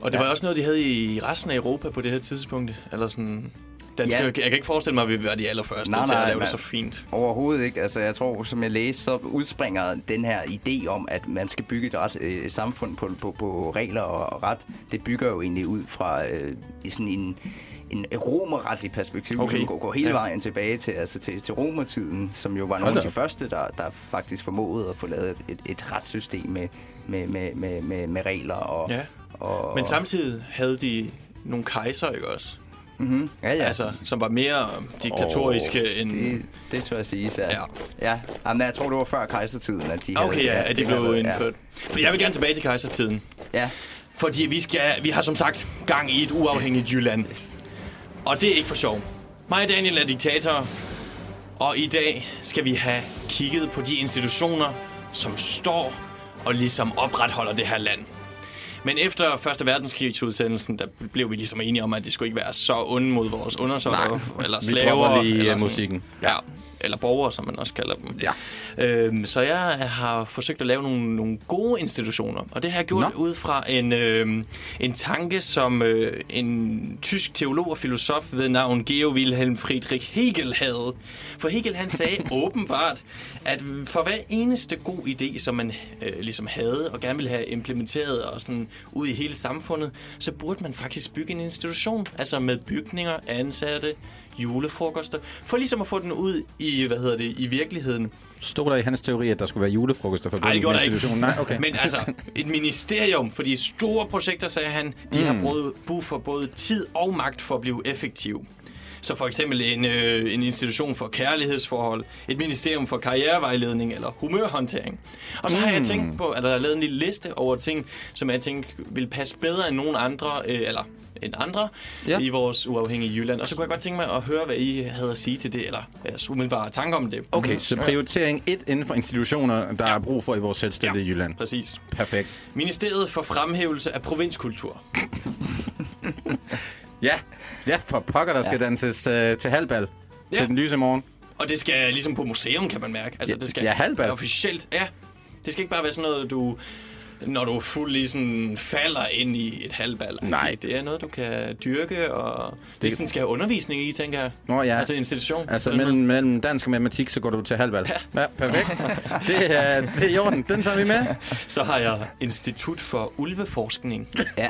Speaker 1: Og det var
Speaker 3: Ja.
Speaker 1: også noget, de havde i resten af Europa på det her tidspunkt. Eller sådan... Danske,
Speaker 3: Ja.
Speaker 1: Jeg kan ikke forestille mig, at vi vil være de allerførste
Speaker 3: Nej,
Speaker 1: til at
Speaker 3: nej,
Speaker 1: lave det
Speaker 3: men-
Speaker 1: så fint.
Speaker 3: Overhovedet ikke. Altså, jeg tror, som jeg læste, så udspringer den her idé om, at man skal bygge et ret, øh, samfund på, på, på regler og, ret. Det bygger jo egentlig ud fra øh, sådan en, en romerretlig perspektiv,
Speaker 1: Okay.
Speaker 3: som går, går hele
Speaker 1: Ja.
Speaker 3: vejen tilbage til, altså til, til romertiden, som jo var nogle af de første, der, der faktisk formåede at få lavet et, et, et retssystem med, med, med, med, med, med regler. Og,
Speaker 1: Ja.
Speaker 3: og,
Speaker 1: Men samtidig havde de nogle kejser, ikke også?
Speaker 3: Mm-hmm. Ja, ja.
Speaker 1: Ja. Altså, som var mere diktatoriske oh, end...
Speaker 3: Det, det tror jeg sige, ja.
Speaker 1: Ja.
Speaker 3: ja. ja. men jeg tror, det var før kejsertiden, at de
Speaker 1: Okay, ja, at det
Speaker 3: det
Speaker 1: blev
Speaker 3: havde-
Speaker 1: indført. For jeg vil gerne tilbage til kejsertiden.
Speaker 3: Ja.
Speaker 1: Fordi vi, skal, vi har som sagt gang i et uafhængigt Jylland. Og det er ikke for sjov. Mig og Daniel er diktatorer. Og i dag skal vi have kigget på de institutioner, som står og ligesom opretholder det her land. Men efter Første Verdenskrigsudsendelsen, der blev vi ligesom enige om, at det skulle ikke være så onde mod vores undersåtter, eller
Speaker 2: Vi
Speaker 1: slaver.
Speaker 2: dropper lige
Speaker 1: eller
Speaker 2: øh,
Speaker 1: sådan-
Speaker 2: musikken.
Speaker 1: Ja, eller borgere, som man også kalder dem.
Speaker 2: Ja.
Speaker 1: Øhm, så jeg har forsøgt at lave nogle, nogle gode institutioner, og det har jeg gjort
Speaker 2: Nå.
Speaker 1: ud fra en, øhm, en tanke, som øh, en tysk teolog og filosof ved navn Georg Wilhelm Friedrich Hegel havde. For Hegel han sagde (laughs) åbenbart, at for hver eneste god idé, som man øh, ligesom havde og gerne ville have implementeret og sådan ud i hele samfundet, så burde man faktisk bygge en institution, altså med bygninger, ansatte, julefrokoster, for ligesom at få den ud i, hvad hedder det, i virkeligheden.
Speaker 2: Der i hans teori, at der skulle være julefrokoster for
Speaker 1: Nej, det gjorde
Speaker 2: institutionen? Nej, okay.
Speaker 1: Men altså, et ministerium for de store projekter, sagde han, de mm. har brug, brug for både tid og magt for at blive effektiv. Så for eksempel en, øh, en institution for kærlighedsforhold, et ministerium for karrierevejledning eller humørhåndtering. Og så har jeg tænkt på, at der er lavet en lille liste over ting, som jeg tænkte vil passe bedre end nogen andre, øh, eller end andre
Speaker 2: Ja.
Speaker 1: ja. i vores uafhængige Jylland. Og så kunne jeg godt tænke mig at høre, hvad I havde at sige til det, eller jeres umiddelbare tanker om det.
Speaker 2: Okay, så prioritering 1 inden for institutioner, der er brug for i vores selvstændige Jylland.
Speaker 1: Præcis.
Speaker 2: Perfekt.
Speaker 1: Ministeriet for fremhævelse af provinskultur. (laughs)
Speaker 2: Ja, ja for pokker, der skal danses øh, til halvbal
Speaker 1: Ja.
Speaker 2: til den lyse morgen.
Speaker 1: Og det skal ligesom på museum, kan man mærke. Altså,
Speaker 2: Ja,
Speaker 1: det skal
Speaker 2: ja, halvbal.
Speaker 1: officielt. Ja, det skal ikke bare være sådan noget, du når du fuldt sådan falder ind i et halvbal.
Speaker 2: Nej.
Speaker 1: Det, det er noget, du kan dyrke, og det, sådan skal have undervisning i, tænker jeg.
Speaker 2: Nå ja.
Speaker 1: Altså institution.
Speaker 2: Altså mellem, mellem dansk og matematik, så går du til halvbal. Ja, ja perfekt. det, er, det er i orden. Den tager vi med.
Speaker 1: Så har jeg Institut for Ulveforskning.
Speaker 3: Ja.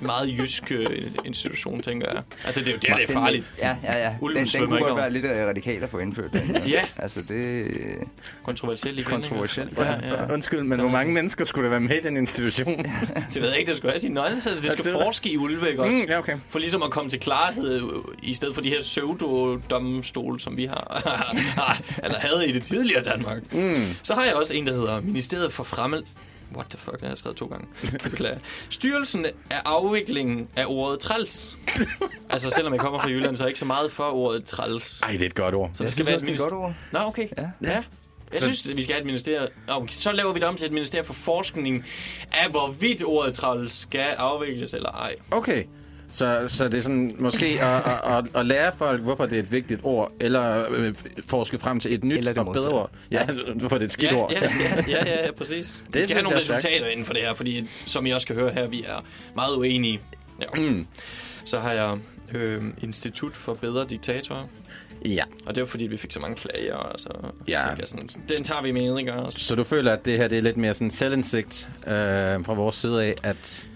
Speaker 1: Meget jysk øh, institution, tænker jeg. Altså, det er jo der, det er farligt.
Speaker 3: Ja, ja, ja.
Speaker 1: Ulven
Speaker 3: Den, den kunne godt være lidt øh, radikal at få indført. Den,
Speaker 1: Ja.
Speaker 3: Altså, det...
Speaker 1: Kontroversielt i
Speaker 3: Kontroversielt.
Speaker 1: Ja, ja.
Speaker 2: Undskyld, men hvor mange mennesker skulle der være med i den institution? (laughs)
Speaker 1: Det ved jeg ikke, det skulle have sin nøgle, så det skal
Speaker 2: det ved jeg.
Speaker 1: forske i ulve, ikke også?
Speaker 2: Mm, ja, okay.
Speaker 1: For ligesom at komme til klarhed, øh, i stedet for de her pseudo-domstol, som vi (laughs) har, eller havde i det tidligere Danmark. Mm. Så har jeg også en, der hedder Ministeriet for Fremmel... What the fuck, det har jeg skrevet to gange. Det (laughs) beklager. Styrelsen af afviklingen af ordet træls. (laughs) altså, selvom jeg kommer fra Jylland, så er jeg ikke så meget for ordet træls.
Speaker 2: Ej, det er et godt ord.
Speaker 1: Så
Speaker 3: Jeg
Speaker 1: det skal
Speaker 3: synes
Speaker 1: være
Speaker 3: er et godt ord.
Speaker 1: Nå, okay.
Speaker 3: Ja.
Speaker 1: ja. Jeg
Speaker 2: Så-
Speaker 1: synes, vi skal have et ministerium. Okay, så laver vi det om til et ministerium for forskning af, hvorvidt ordet træls skal afvikles eller ej.
Speaker 2: Okay, Så, så det er sådan måske (laughs) at, at, at, at lære folk, hvorfor det er et vigtigt ord, eller øh, forske frem til et nyt
Speaker 3: Eller det
Speaker 2: og bedre ord. Ja, (laughs) hvorfor det er et skidt
Speaker 1: Ja,
Speaker 2: ord.
Speaker 1: ja, ja, ja, ja, ja, præcis. (laughs) Det vi skal have nogle
Speaker 2: er
Speaker 1: resultater inden for det her, fordi som I også kan høre her, vi er meget uenige. Ja.
Speaker 2: Mm.
Speaker 1: Så har jeg øh, Institut for Bedre Diktatorer,
Speaker 2: ja.
Speaker 1: og det var fordi, vi fik så mange klager, og så
Speaker 2: Ja.
Speaker 1: tænkte jeg sådan, den tager vi med, ikke også?
Speaker 2: Så du føler, at det her det er lidt mere sådan selvindsigt øh, fra vores side af, at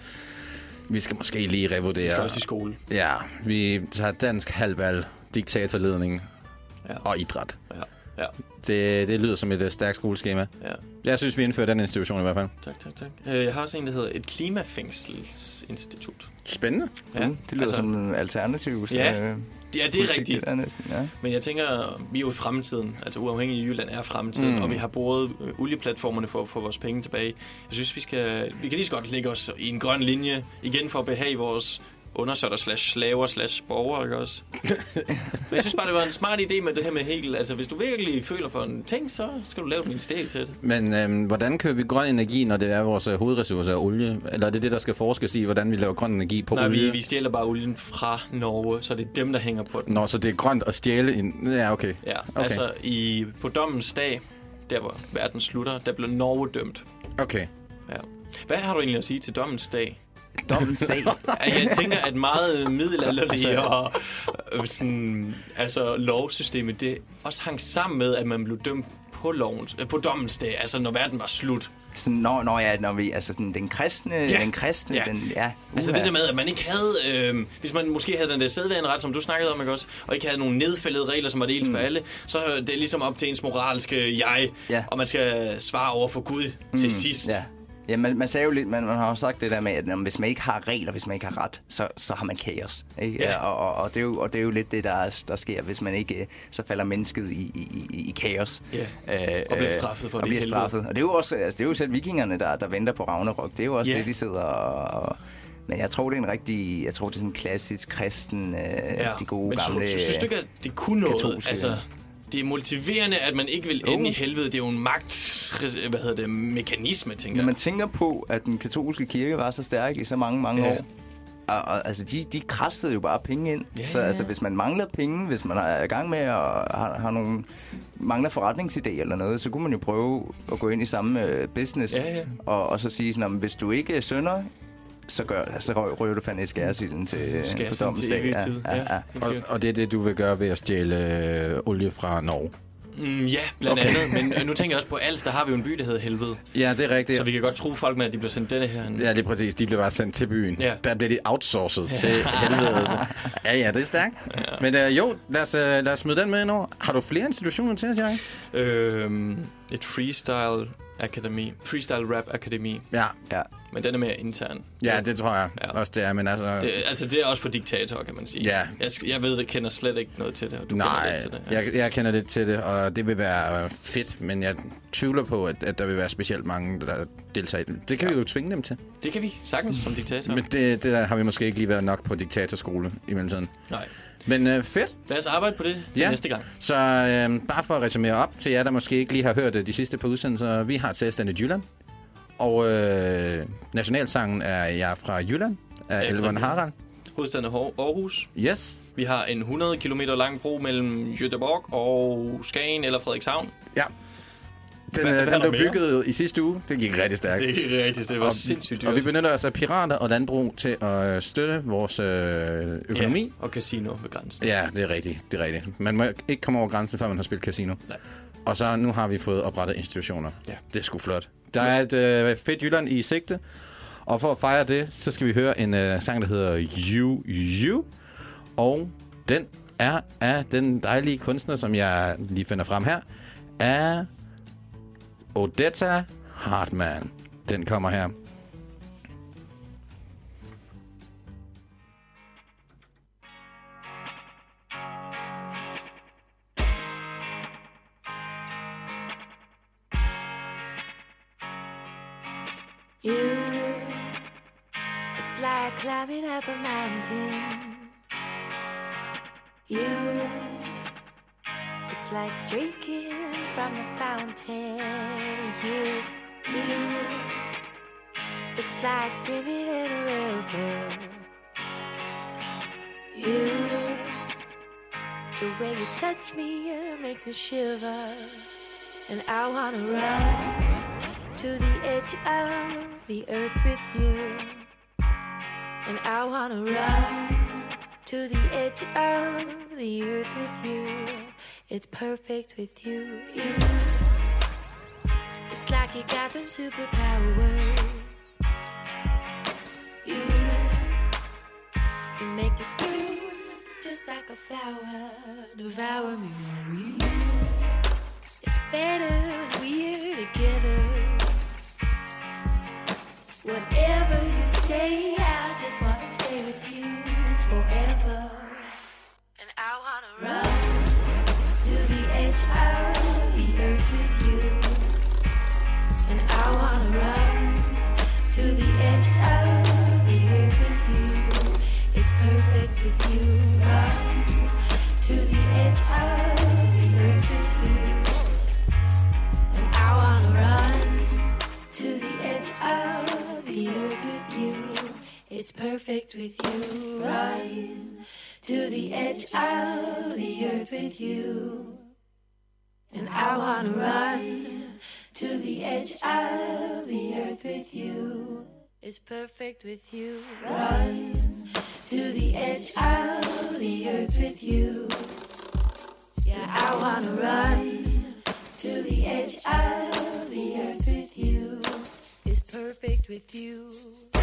Speaker 2: vi skal måske lige revurdere.
Speaker 1: Vi skal også i skole.
Speaker 2: Ja, vi tager dansk halvvalg, diktatorledning
Speaker 1: Ja.
Speaker 2: og idræt.
Speaker 1: Ja, ja,
Speaker 2: Det, det lyder som et uh, stærkt skoleskema.
Speaker 1: ja.
Speaker 2: Jeg synes, vi indfører den institution i hvert fald.
Speaker 1: Tak, tak, tak. Øh, Jeg har også en, der hedder et klimafængselsinstitut.
Speaker 2: Spændende.
Speaker 3: Ja, mm, det lyder altså, som en alternativ. Så,
Speaker 1: Ja,
Speaker 3: øh,
Speaker 1: Ja, det
Speaker 3: politik,
Speaker 1: er rigtigt.
Speaker 3: Det er næsten, ja.
Speaker 1: Men jeg tænker, vi er jo i fremtiden. Altså uafhængig i Jylland er fremtiden,
Speaker 2: mm.
Speaker 1: og vi har brugt øh, olieplatformerne for at få vores penge tilbage. Jeg synes, vi skal vi kan lige så godt lægge os i en grøn linje, igen for at behage vores undersøtter slash slaver slash borgere, ikke også? Men (laughs) jeg synes bare, det var en smart idé med det her med Hegel. Altså, hvis du virkelig føler for en ting, så skal du lave et ministerium til det.
Speaker 2: Men øhm, hvordan kører vi grøn energi, når det er vores øh, hovedressource af olie? Eller er det det, der skal forskes i, hvordan vi laver grøn energi på
Speaker 1: Nej,
Speaker 2: olie?
Speaker 1: vi, vi stjæler bare olien fra Norge, så det er dem, der hænger på den.
Speaker 2: Nå, så det er grønt at stjæle en... Ja, okay.
Speaker 1: Ja,
Speaker 2: okay.
Speaker 1: altså i, på dommens dag, der hvor verden slutter, der blev Norge dømt.
Speaker 2: Okay.
Speaker 1: Ja. Hvad har du egentlig at sige til dommens dag?
Speaker 3: Dag.
Speaker 1: At (laughs) Jeg tænker, at meget middelalderlige og øh, sådan, altså, lovsystemet, det også hang sammen med, at man blev dømt på, lovens, øh, på dommens dag, altså når verden var slut.
Speaker 3: Sådan, når, når, ja, når vi, altså den, den kristne, ja. den kristne,
Speaker 1: Ja.
Speaker 3: den, ja.
Speaker 1: Altså det der med, at man ikke havde, øh, hvis man måske havde den der sædvaneret, som du snakkede om, ikke også, og ikke havde nogle nedfældede regler, som var ens mm. for alle, så er det ligesom op til ens moralske jeg,
Speaker 3: Ja.
Speaker 1: og man skal svare over for Gud mm. til sidst.
Speaker 3: Ja. Ja, man, man sagde jo lidt, man, man har jo sagt det der med, at jamen, hvis man ikke har regler, hvis man ikke har ret, så, så har man kaos. Ikke?
Speaker 1: Ja.
Speaker 3: Og, og, og, det er jo, og det er jo lidt det, der, er, der sker, hvis man ikke, øh, så falder mennesket i, i, i, i kaos.
Speaker 1: Ja.
Speaker 3: Øh,
Speaker 1: Og bliver
Speaker 3: øh,
Speaker 1: straffet for
Speaker 3: og
Speaker 1: det i
Speaker 3: bliver straffet. Og det er jo også, altså, det er jo selv vikingerne, der, der venter på Ragnarok. Det er jo også
Speaker 1: Ja.
Speaker 3: det, de sidder og... og men jeg tror, det er en rigtig, jeg tror, det er sådan en klassisk kristen, øh, ja. de gode
Speaker 1: Men
Speaker 3: gamle...
Speaker 1: så, synes du ikke, at det kunne noget? Altså. Det er motiverende, at man ikke vil
Speaker 3: Jo.
Speaker 1: ende i helvede. Det er jo en magt, hvad hedder det, mekanisme, tænker
Speaker 3: Når
Speaker 1: jeg.
Speaker 3: man tænker på, at den katolske kirke var så stærk i så mange, mange
Speaker 1: Ja.
Speaker 3: år, og, og, altså, de, de krassede jo bare penge ind.
Speaker 1: Ja,
Speaker 3: så altså, hvis man mangler penge, hvis man er i gang med at har, har nogle, mangler forretningsidé eller noget, så kunne man jo prøve at gå ind i samme øh, business,
Speaker 1: Ja, ja.
Speaker 3: Og, og så sige sådan, om hvis du ikke sønder, så, gør, så rø- ryger du fandme i skæresilden til,
Speaker 1: jeg sådan til evig tid.
Speaker 3: Ja, ja, ja.
Speaker 2: Og, og det er det, du vil gøre ved at stjæle øh, olie fra Norge?
Speaker 1: Mm, ja, blandt okay. andet. Men øh, nu tænker jeg også på Als, der har vi jo en by, der hedder Helvede.
Speaker 2: Ja, det er rigtigt.
Speaker 1: Så vi kan godt tro folk med, at de bliver sendt denne her.
Speaker 2: Ja, det er præcis. De blev bare sendt til byen.
Speaker 1: Ja.
Speaker 2: Der bliver de outsourcet ja. til helvede. Ja, ja, det er stærkt. Ja. Men øh, jo, lad os, øh, lad os smide den med ind over. Har du flere institutioner til os, Jacob?
Speaker 1: Øhm, et freestyle akademi. Freestyle rap akademi.
Speaker 2: Ja.
Speaker 3: ja.
Speaker 1: Men den er mere intern.
Speaker 2: ja, det tror jeg
Speaker 1: Ja.
Speaker 2: også, det er. Men altså...
Speaker 1: Det, altså, det er også for diktatorer, kan man sige.
Speaker 2: Ja.
Speaker 1: Jeg, jeg ved, jeg kender slet ikke noget til det, og du kender
Speaker 2: Nej,
Speaker 1: lidt til det.
Speaker 2: jeg, jeg kender lidt til det, og det vil være øh, fedt, men jeg tvivler på, at, at der vil være specielt mange, der deltager i det. Det kan ja. vi jo tvinge dem til.
Speaker 1: Det kan vi sagtens som diktatorer.
Speaker 2: Men det, det der har vi måske ikke lige været nok på diktatorskole i mellemtiden.
Speaker 1: Nej.
Speaker 2: Men øh, fedt.
Speaker 1: Lad os arbejde på det til
Speaker 2: Ja.
Speaker 1: næste gang.
Speaker 2: Så øh, bare for at resumere op til jer, der måske ikke lige har hørt øh, de sidste par udsendelser. Vi har et selvstændigt Jylland. Og øh, nationalsangen er jeg fra Jylland, af
Speaker 1: Jylland.
Speaker 2: Harald.
Speaker 1: Hovedstaden Aarhus.
Speaker 2: Yes.
Speaker 1: Vi har en 100 km lang bro mellem Göteborg og Skagen eller Frederikshavn.
Speaker 2: Ja. Den,
Speaker 1: Hvad-
Speaker 2: øh,
Speaker 1: hvad er
Speaker 2: den blev
Speaker 1: mere?
Speaker 2: bygget i sidste uge. Det gik rigtig stærkt.
Speaker 1: Det er rigtigt, det var
Speaker 2: Og-
Speaker 1: sindssygt dyrt.
Speaker 2: Og vi benytter os af pirater og landbrug til at øh, støtte vores øh, økonomi.
Speaker 1: Ja, og casino ved grænsen.
Speaker 2: Ja, det er rigtigt. Det er rigtigt. Man må ikke komme over grænsen, før man har spillet casino.
Speaker 1: Nej.
Speaker 2: Og så nu har vi fået oprettet institutioner.
Speaker 1: Ja.
Speaker 2: Det er sgu flot. Der er et øh, fedt Jylland i sigte. Og for at fejre det, så skal vi høre en øh, sang, der hedder You You. Og den er af den dejlige kunstner, som jeg lige finder frem her, af Odetta Hartmann. Den kommer her.
Speaker 6: You, it's like climbing up a mountain. You, it's like drinking from the fountain of youth. You, it's like swimming in a river. you. The way you touch me it makes me shiver, and I wanna run to the edge of the earth with you. And I wanna run to the edge of the earth with you. It's perfect with you. you. It's like you got them superpowers. You, you make me bloom just like a flower. Devour me, oh, It's better when we're together. Whatever you say, It's perfect with you. Run to the edge of the earth with you. And I wanna run to the edge of the earth with you. It's perfect with you. Run to the edge of the earth with you. Yeah, I wanna run to the edge of the earth with you. It's perfect with you.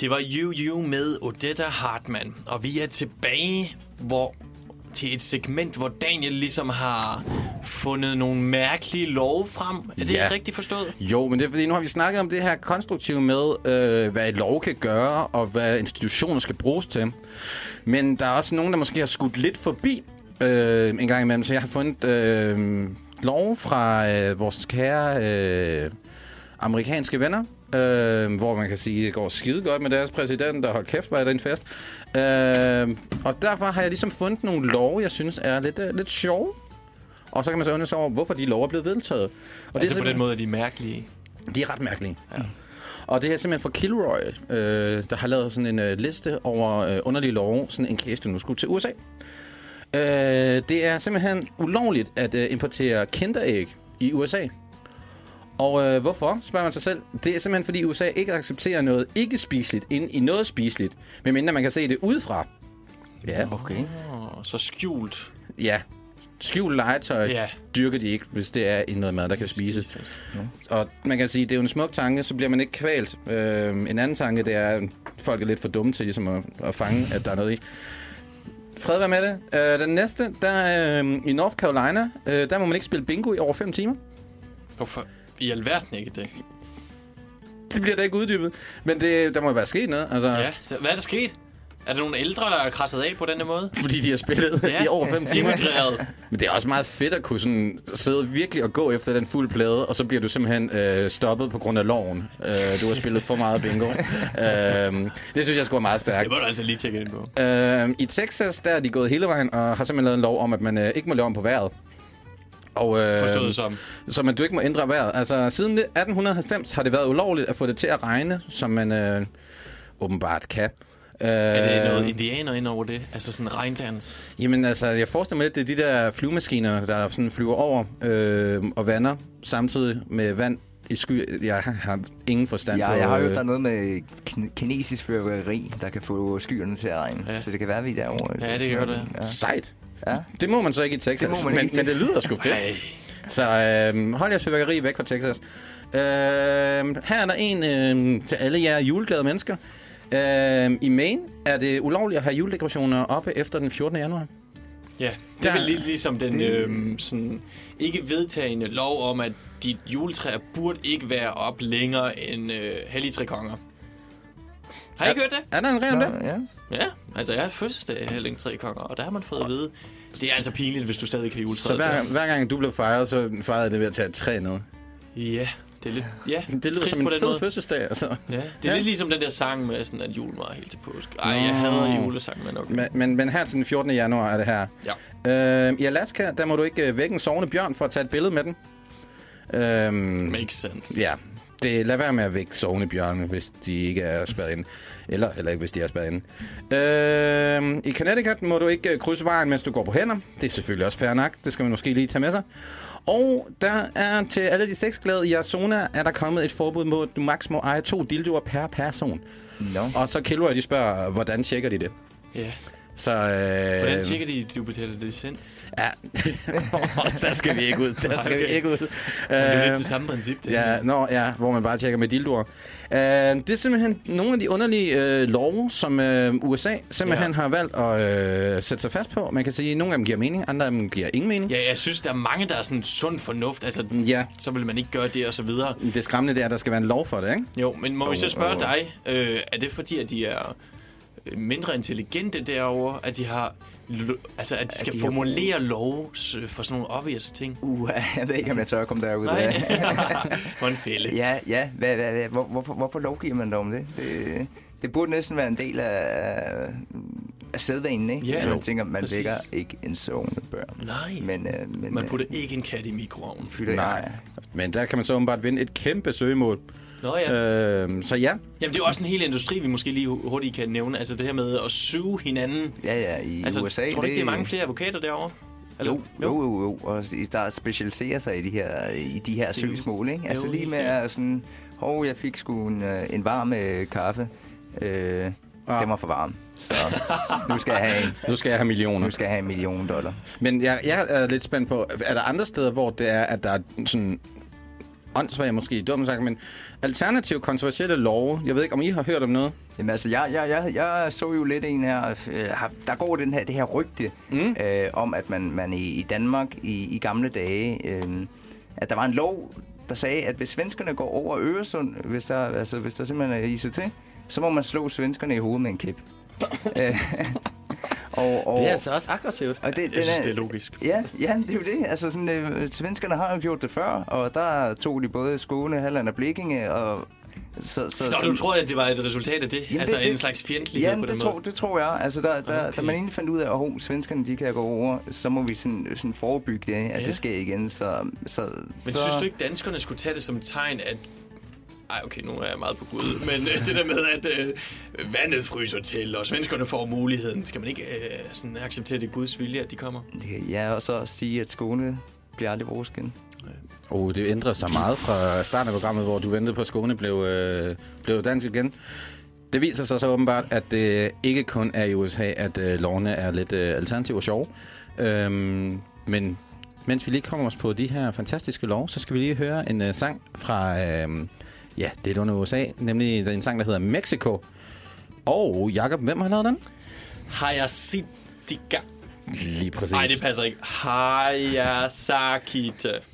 Speaker 1: Det var You You med Odetta Hartmann, og vi er tilbage hvor, til et segment, hvor Daniel ligesom har fundet nogle mærkelige love frem. Er det
Speaker 2: Ja.
Speaker 1: ja. rigtigt forstået?
Speaker 2: Jo, men det er fordi, nu har vi snakket om det her konstruktive med, øh, hvad et lov kan gøre, og hvad institutioner skal bruges til. Men der er også nogen, der måske har skudt lidt forbi øh, en gang imellem. Så jeg har fundet øh, lov fra øh, vores kære øh, amerikanske venner, øh, hvor man kan sige, at det går skide godt med deres præsident, og hold kæft, hvor er det en fest. Øh, og derfor har jeg ligesom fundet nogle love, jeg synes er lidt, øh, lidt sjove. Og så kan man så undre sig over, hvorfor de lov er blevet vedtaget. Og
Speaker 1: altså
Speaker 2: er
Speaker 1: på den måde er de mærkelige.
Speaker 2: de er ret mærkelige. Ja. Og det er simpelthen fra Kilroy, øh, der har lavet sådan en øh, liste over øh, underlige love, sådan en case, du nu skulle til USA. Øh, det er simpelthen ulovligt at øh, importere kinderæg i USA. Og øh, hvorfor, spørger man sig selv. Det er simpelthen, fordi USA ikke accepterer noget ikke spiseligt ind i noget spiseligt, medmindre man kan se det udefra. Ja,
Speaker 3: Okay.
Speaker 1: Oh, så skjult.
Speaker 2: ja. Skjult legetøj
Speaker 1: Ja.
Speaker 2: dyrker de ikke, hvis det er i noget mad, der kan spises. Og man kan sige, det er jo en smuk tanke, så bliver man ikke kvalt. Øh, en anden tanke, det er, at folk er lidt for dumme til ligesom at, at fange, at der er noget i. Fred være med det. Øh, den næste, der øh, i North Carolina, øh, der må man ikke spille bingo i over 5 timer.
Speaker 1: Hvorfor i alverden ikke det?
Speaker 2: Det bliver da ikke uddybet. Men det, der må jo være sket noget. Altså,
Speaker 1: Ja, så hvad er der sket? Er der nogle ældre, der er krasset af på den her måde?
Speaker 2: Fordi de har spillet
Speaker 1: Ja.
Speaker 2: i over 5 timer.
Speaker 1: Dehydreret.
Speaker 2: Men det er også meget fedt at kunne sådan sidde virkelig og gå efter den fuld plade, og så bliver du simpelthen øh, stoppet på grund af loven. Øh, du har spillet for meget bingo. (laughs) øh, det synes jeg skulle være meget stærkt.
Speaker 1: Det må du altså lige tjekke ind på.
Speaker 2: Øh, I Texas, der er de gået hele vejen og har simpelthen lavet en lov om, at man øh, ikke må lave om på vejret. Og, øh,
Speaker 1: Forstået som.
Speaker 2: Så man du ikke må ændre vejret. Altså, siden 1890 har det været ulovligt at få det til at regne, som man øh, åbenbart kan. Øh,
Speaker 1: Er det noget indianer ind over det? Altså sådan regndans?
Speaker 2: Jamen altså, jeg forestiller mig, at det er de der flyvemaskiner, der sådan flyver over øh, og vander samtidig med vand i sky. Jeg har ingen forstand på...
Speaker 3: Ja, jeg har hørt,
Speaker 2: øh,
Speaker 3: der er noget med kin- kinesisk fyrværkeri, der kan få skyerne til at regne.
Speaker 1: Ja.
Speaker 3: Ja. Så det kan være, vi er derovre.
Speaker 1: Ja, det gør det.
Speaker 3: Ja.
Speaker 2: Sejt.
Speaker 3: Ja.
Speaker 2: Det må man så ikke i Texas,
Speaker 3: Det må man
Speaker 2: men,
Speaker 3: ikke
Speaker 2: men det lyder sgu fedt.
Speaker 1: Ej.
Speaker 2: Så øh, hold jeres fyrværkeri væk fra Texas. Øh, her er der en øh, til alle jer juleglade mennesker. Øh, I Maine er det ulovligt at have juledekorationer oppe efter den 14. januar.
Speaker 1: Ja, det er vel lige ligesom den øhm, sådan, ikke vedtagende lov om, at dit juletræ burde ikke være op længere end øh, hellige tre konger. Har I ikke hørt det?
Speaker 2: Er der en regel om det?
Speaker 3: ja.
Speaker 1: Ja, altså jeg har fødselsdag her længe tre konger, og der har man fået at vide, det er altså pinligt, hvis du stadig har juletræet.
Speaker 2: Så hver, hver gang du blev fejret, så fejrede det ved at tage et træ ned.
Speaker 1: Ja, det er lidt, ja,
Speaker 2: Det lyder som en fed
Speaker 1: måde.
Speaker 2: fødselsdag, altså.
Speaker 1: Ja, det er
Speaker 2: Ja.
Speaker 1: lidt ligesom den der sang med, sådan, at julen var helt til påske. Ej, jeg hader julesang, men okay.
Speaker 2: Men, men, men her til den 14. januar er det her.
Speaker 1: Ja.
Speaker 2: Øh, I Alaska, der må du ikke øh, vække en sovende bjørn for at tage et billede med den. Øhm,
Speaker 1: Makes sense.
Speaker 2: ja, det, lad være med at vække sovende bjørne, hvis de ikke er spærret inde. Eller heller ikke, hvis de er spærret inde. Øh, I Connecticut må du ikke krydse vejen, mens du går på hænder. Det er selvfølgelig også fair nok. Det skal man måske lige tage med sig. Og der er til alle de sexglade i Arizona, er der kommet et forbud mod, at du maks må eje to dildoer per person.
Speaker 3: No.
Speaker 2: Og så Kilroy, de spørger, hvordan tjekker de det?
Speaker 1: Ja.
Speaker 2: Så, øh,
Speaker 1: Hvordan tjekker de, at du betaler licens?
Speaker 2: Ja, (laughs) der skal vi ikke ud. Der skal vi
Speaker 1: Okay.
Speaker 2: ikke ud.
Speaker 1: Det er lidt
Speaker 2: Øh,
Speaker 1: det samme princip, det
Speaker 2: Ja, nå, ja, hvor man bare tjekker med dildoer. Uh, det er simpelthen nogle af de underlige uh, love, som uh, USA simpelthen
Speaker 1: Ja.
Speaker 2: har valgt at uh, sætte sig fast på. Man kan sige, at nogle af dem giver mening, andre af dem giver ingen mening.
Speaker 1: Ja, jeg synes, der er mange, der er sådan sund fornuft. Altså,
Speaker 2: Ja,
Speaker 1: så vil man ikke gøre det, og så videre.
Speaker 2: det skræmmende det er, at der skal være en lov for det, ikke?
Speaker 1: Jo, men må vi så spørge
Speaker 2: jo.
Speaker 1: dig, øh, er det fordi, at de er øh, mindre intelligente derovre, at de har altså at de skal
Speaker 3: de har-
Speaker 1: formulere love for sådan nogle obvious ting?
Speaker 3: Uh, (laughs) jeg ved ikke, om jeg tør at komme derud.
Speaker 1: Nej. (laughs) For en fælde.
Speaker 3: Ja, ja. Hvad, hvad, hvad, hvor, hvorfor, hvorfor lovgiver man dog om det? det? Det burde næsten være en del af, af sædvanen, ikke?
Speaker 1: Ja,
Speaker 3: At man
Speaker 1: jo,
Speaker 3: tænker, man
Speaker 1: præcis.
Speaker 3: vækker ikke en sovende børn.
Speaker 1: Nej,
Speaker 3: Men, øh, men
Speaker 1: man
Speaker 3: øh,
Speaker 1: putter ikke en kat i mikroovnen.
Speaker 3: fylder
Speaker 2: Nej. Men der kan man så åbenbart vinde et kæmpe søgemål.
Speaker 1: Nå ja.
Speaker 2: Øh, så ja,
Speaker 1: Jamen, det er jo også en hel industri, vi måske lige hu- hurtigt kan nævne. Altså det her med at suge hinanden.
Speaker 3: Ja, ja, i
Speaker 1: Altså,
Speaker 3: USA...
Speaker 1: tror du ikke, det er mange flere advokater derovre? Eller-
Speaker 3: Jo, jo, jo, jo. Og der specialiserer sig i de her, i de her søgsmål, ikke? Altså
Speaker 1: Jo,
Speaker 3: lige med at sådan... Hov, jeg fik sgu en, øh, en varm øh, kaffe. Øh,
Speaker 2: Ah.
Speaker 3: Den var for varm. Så nu skal jeg have en,
Speaker 2: nu skal jeg have millioner.
Speaker 3: nu skal jeg have en million dollar.
Speaker 2: Men jeg, jeg er lidt spændt på, er der andre steder, hvor det er, at der er sådan åndssvagt måske, dumt sagt, men alternative kontroversielle love. Jeg ved ikke, om I har hørt om noget?
Speaker 3: Jamen altså, jeg, jeg, jeg, jeg så jo lidt en her, øh, der går den her, det her rygte mm. øh, om, at man, man i, i Danmark i, i gamle dage, øh, at der var en lov, der sagde, at hvis svenskerne går over Øresund, hvis der, altså, hvis der simpelthen er iset til, så må man slå svenskerne i hovedet med en kæp. (laughs) Og, og,
Speaker 2: altså også aggressivt.
Speaker 3: og det,
Speaker 1: Jeg synes, det er logisk.
Speaker 3: Ja, ja, det er jo det. Altså, sådan, øh, svenskerne har jo gjort det før, og der tog de både Skåne, Halland og Blikkinge, og så, så,
Speaker 1: Nå, du tror, at det var et resultat af det?
Speaker 3: Jamen,
Speaker 1: altså
Speaker 3: det- det-
Speaker 1: en slags fjendtlighed
Speaker 3: Ja,
Speaker 1: på den
Speaker 3: det,
Speaker 1: måde?
Speaker 3: tror, det tror jeg. Altså, der, der,
Speaker 1: okay.
Speaker 3: da man egentlig fandt ud af, at oh, svenskerne de kan gå over, så må vi sådan, sådan forebygge det, at
Speaker 1: Ja.
Speaker 3: det sker igen. Så, så,
Speaker 1: Men
Speaker 3: så,
Speaker 1: synes du ikke, danskerne skulle tage det som et tegn, at... Ej, okay, nu er jeg meget på Gud. Men øh, det der med, at øh, vandet fryser til, og svenskerne får muligheden. Skal man ikke øh, sådan acceptere, at det Guds vilje, at de kommer?
Speaker 3: Det- Ja, og så sige, at Skåne bliver aldrig vores igen.
Speaker 2: Oh, det ændrede sig meget fra starten af programmet, hvor du ventede på, at Skåne blev, øh, blev dansk igen. Det viser sig så åbenbart, at det ikke kun er i USA, at øh, lovene er lidt øh, alternative og sjove. Øhm, men mens vi lige kommer os på de her fantastiske lov, så skal vi lige høre en øh, sang fra, øh, ja, det er under USA, nemlig en sang, der hedder Mexico. Og Jakob, hvem har lavet den?
Speaker 1: Hayashitika.
Speaker 2: Lige præcis.
Speaker 1: Nej, det passer ikke. Hayasakite.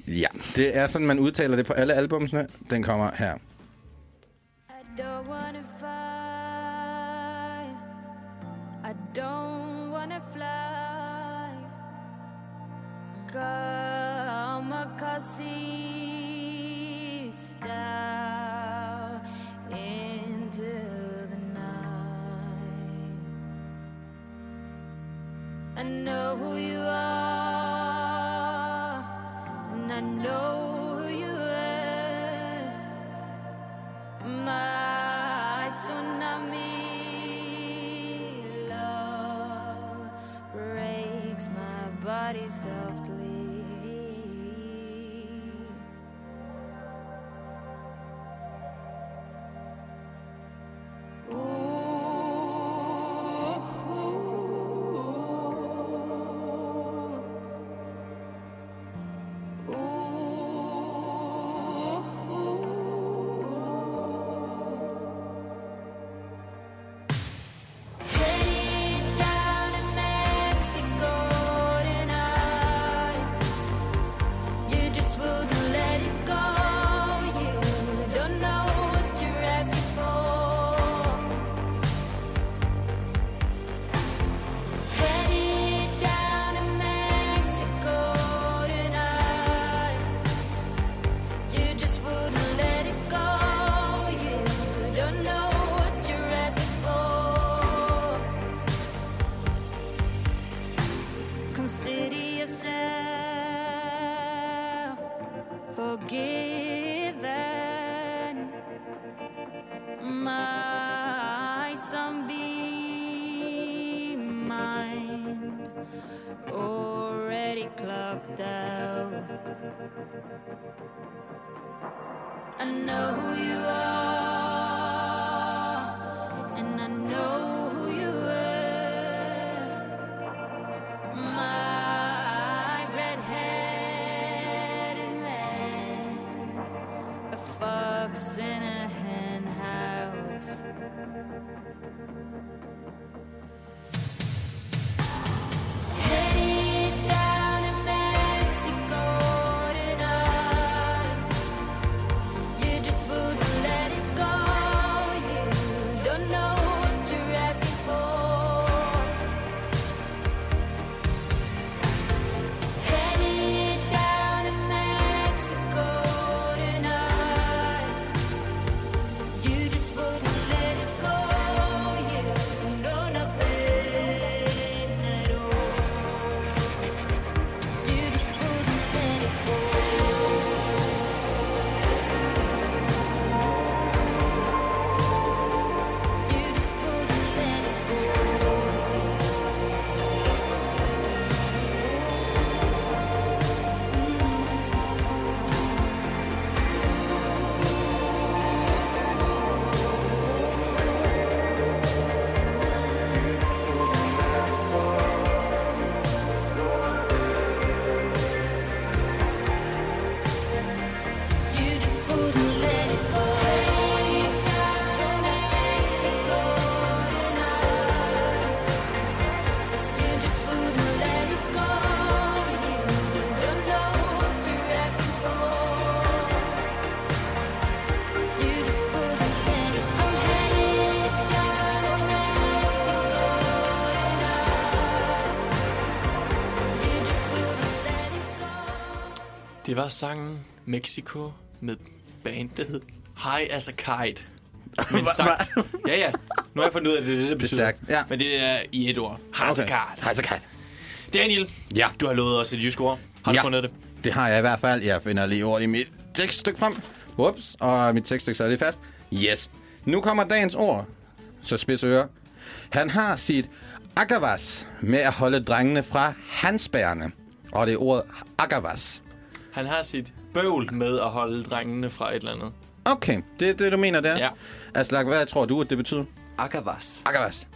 Speaker 2: Ja, det er sådan, man udtaler det på alle albumsene. Den kommer her.
Speaker 5: I don't wanna fight. I don't wanna fly. Come down know who you are, and I know who you are,
Speaker 1: Det var sangen Mexico med bandet High as a Kite. Men sang... ja, ja. Nu har jeg fundet ud af, at det er det, det betyder.
Speaker 2: stærkt, ja.
Speaker 1: Men det er i et ord. High as a Kite.
Speaker 2: Hej så kat.
Speaker 1: Daniel,
Speaker 2: Ja.
Speaker 1: du har lovet os et jysk ord. Har du
Speaker 2: Ja.
Speaker 1: fundet det?
Speaker 2: Det har jeg i hvert fald. Jeg finder lige ord i mit tekststykke frem. Whoops. Og mit tekststykke sidder lige fast. Yes. Nu kommer dagens ord. Så spids øre. Han har sit agavas med at holde drengene fra hansbærene. Og det er ordet agavas.
Speaker 1: Han har sit bøvl med at holde drengene fra et eller andet.
Speaker 2: Okay, det er det, du mener der?
Speaker 1: Ja.
Speaker 2: Aslak, hvad tror du, at det betyder?
Speaker 3: Akavas.
Speaker 2: Agavas.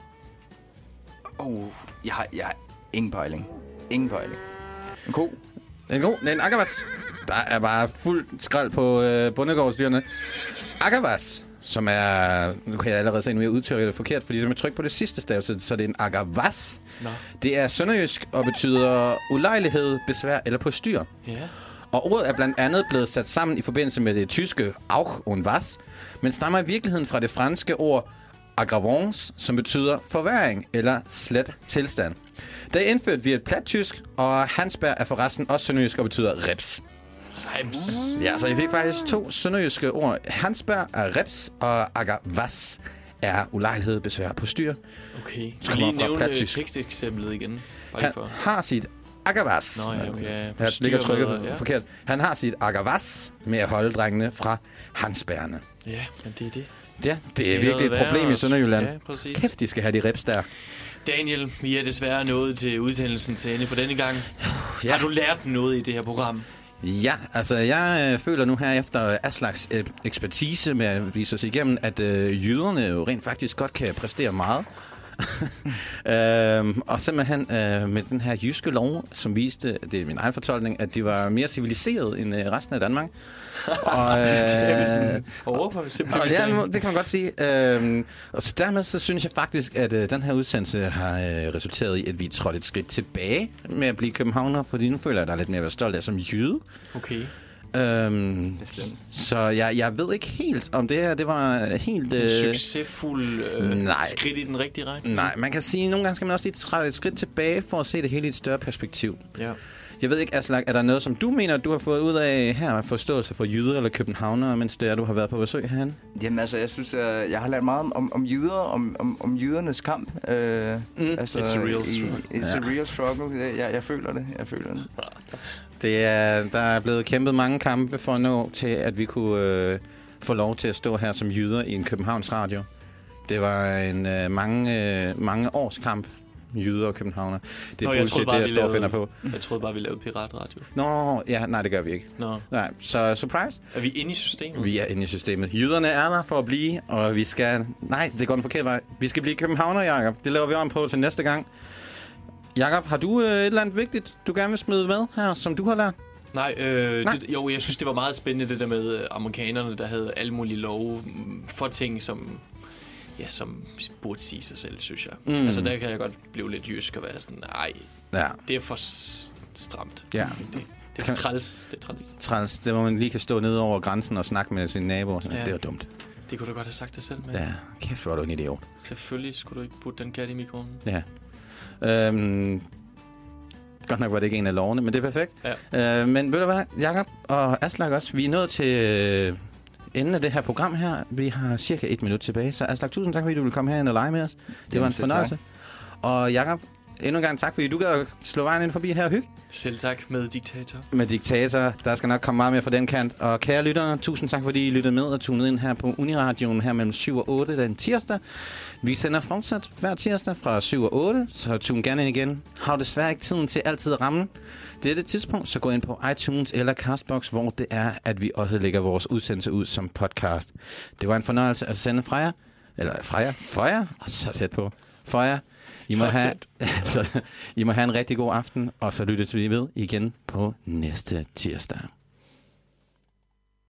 Speaker 3: Oh, jeg har, jeg har ingen pejling. Ingen pejling. En ko.
Speaker 2: En er en agavas. Der er bare fuld skrald på øh, bundegårdsdyrene. Agavas, som er... Nu kan jeg allerede se, nu jeg udtrykker det forkert, fordi som jeg trykker på det sidste stav, så, så det er en agavas.
Speaker 1: Nå.
Speaker 2: Det er sønderjysk og betyder ulejlighed, besvær eller på styr.
Speaker 1: Ja.
Speaker 2: Og ordet er blandt andet blevet sat sammen i forbindelse med det tyske auch und was, men stammer i virkeligheden fra det franske ord aggravance, som betyder forværing eller slet tilstand. Det er indført via et plattysk, og Hansberg er forresten også sønderjysk og betyder reps.
Speaker 1: Rems.
Speaker 2: Ja, så jeg fik faktisk to sønderjyske ord. Hansberg er reps, og agavas er ulejlighed, besvær på styr.
Speaker 1: Okay.
Speaker 2: Skal
Speaker 1: lige
Speaker 2: fra
Speaker 1: nævne
Speaker 2: plattysk.
Speaker 1: teksteksemplet igen. Bare
Speaker 2: Han
Speaker 1: lige for.
Speaker 2: har sit agavas.
Speaker 1: Nå, ja, okay, styr
Speaker 2: ligger trykket
Speaker 1: ja.
Speaker 2: forkert. Han har sit agavas med at holde drengene fra Hansbærene.
Speaker 1: Ja, men det er det.
Speaker 2: Ja, det er
Speaker 1: er
Speaker 2: virkelig et problem i Sønderjylland.
Speaker 1: Ja, præcis.
Speaker 2: Kæft, de skal have de reps der.
Speaker 1: Daniel, vi er desværre nået til udsendelsen til ende for denne gang.
Speaker 2: Ja.
Speaker 1: Har du lært noget i det her program?
Speaker 2: Ja, altså jeg øh, føler nu her efter Aslaks øh, ekspertise med at vise os igennem, at øh, jyderne jo rent faktisk godt kan præstere meget. Øhm, og simpelthen øh, med den her jyske lov, som viste, det er min egen fortolkning, at de var mere civiliseret end øh, resten af Danmark. (laughs) og, øh,
Speaker 1: Overfor
Speaker 2: og
Speaker 1: simpelthen.
Speaker 2: ja, det kan man godt sige. Øhm, og så dermed så synes jeg faktisk, at øh, den her udsendelse har øh, resulteret i, at vi trådte et skridt tilbage med at blive københavner, fordi nu føler jeg, at der er lidt mere at være stolt af som jyde.
Speaker 1: Okay.
Speaker 2: Øhm, så jeg, jeg ved ikke helt, om det her det var helt...
Speaker 1: En
Speaker 2: Øh,
Speaker 1: succesfuld øh,
Speaker 2: nej.
Speaker 1: skridt i den rigtige retning.
Speaker 2: nej, man kan sige, at nogle gange skal man også lige træde et skridt tilbage for at se det hele i et større perspektiv.
Speaker 1: Ja.
Speaker 2: Jeg ved ikke, Aslak, er der noget, som du mener, du har fået ud af her af forståelse for jyder eller københavnere, mens det er, du har været på besøg herhen?
Speaker 3: Jamen altså, jeg synes, jeg, jeg har lært meget om, om, om jyder, om, om, om jydernes kamp. Øh,
Speaker 2: Mm.
Speaker 3: altså,
Speaker 1: It's a real struggle.
Speaker 3: It's a real struggle. Jeg, jeg, jeg føler det. Jeg føler det. (laughs)
Speaker 2: Det er, der er blevet kæmpet mange kampe for at nå til, at vi kunne øh, få lov til at stå her som jyder i en Københavns Radio. Det var en øh, mange, øh, mange års kamp, jyder og københavner. Det
Speaker 1: Nå,
Speaker 2: er
Speaker 1: jeg
Speaker 2: bullshit,
Speaker 1: troede bare,
Speaker 2: det jeg står
Speaker 1: lavede-
Speaker 2: finder på.
Speaker 1: Jeg troede bare, vi lavede piratradio.
Speaker 2: Nå, ja, nej, det gør vi ikke.
Speaker 1: Nå.
Speaker 2: Nej, så surprise.
Speaker 1: Er vi inde i systemet?
Speaker 2: Vi er inde i systemet. Jyderne er der for at blive, og vi skal... Nej, det går den forkerte vej. Vi skal blive københavner, Jakob. Det laver vi om på til næste gang. Jakob, har du øh, et eller andet vigtigt, du gerne vil smide med her, som du har lært?
Speaker 1: Nej, øh,
Speaker 2: Nej.
Speaker 1: Det, jo, jeg synes, det var meget spændende, det der med øh, amerikanerne, der havde alle mulige love mm, for ting, som, ja, som burde sige sig selv, synes jeg.
Speaker 2: Mm.
Speaker 1: Altså, der kan jeg godt blive lidt jysk og være sådan, nej,
Speaker 2: Ja,
Speaker 1: det er for stramt.
Speaker 2: ja.
Speaker 1: Det, det er for træls. Det er træls.
Speaker 2: Træls, det hvor man lige kan stå nede over grænsen og snakke med sine naboer. Ja.
Speaker 1: Ja.
Speaker 2: Det er jo dumt.
Speaker 1: Det kunne du godt have sagt det selv, men
Speaker 2: Ja, kæft, hvor er du en idiot.
Speaker 1: selvfølgelig skulle du ikke putte den kat i mikroen.
Speaker 2: Ja. Øhm, godt nok var det ikke en af lovene, men det er perfekt. Ja. Øh, men ved du hvad, Jakob og Aslak også, vi er nået til øh, enden af det her program her. Vi har cirka et minut tilbage, så Aslak, tusind tak, fordi du ville komme herind og lege med os. Det
Speaker 3: Jamen,
Speaker 2: var en fornøjelse. Og Jakob, endnu en gang tak, fordi du gad slå vejen ind forbi her og hygge
Speaker 1: Selv tak med diktator.
Speaker 2: med diktator. Der skal nok komme meget mere fra den kant. Og kære lyttere, tusind tak, fordi I lyttede med og tunede ind her på Uniradioen her mellem 7 og 8 den tirsdag. Vi sender fortsat hver tirsdag fra 7 og 8, så tune gerne ind igen. Har du desværre ikke tiden til altid at ramme det er det tidspunkt, så gå ind på iTunes eller Castbox, hvor det er, at vi også lægger vores udsendelse ud som podcast. Det var en fornøjelse at sende fra jer. Eller fra jer? For jer? Så tæt på. For jer. I må, have, (laughs) så, I må have en rigtig god aften, og så lyttes vi ved igen på næste tirsdag.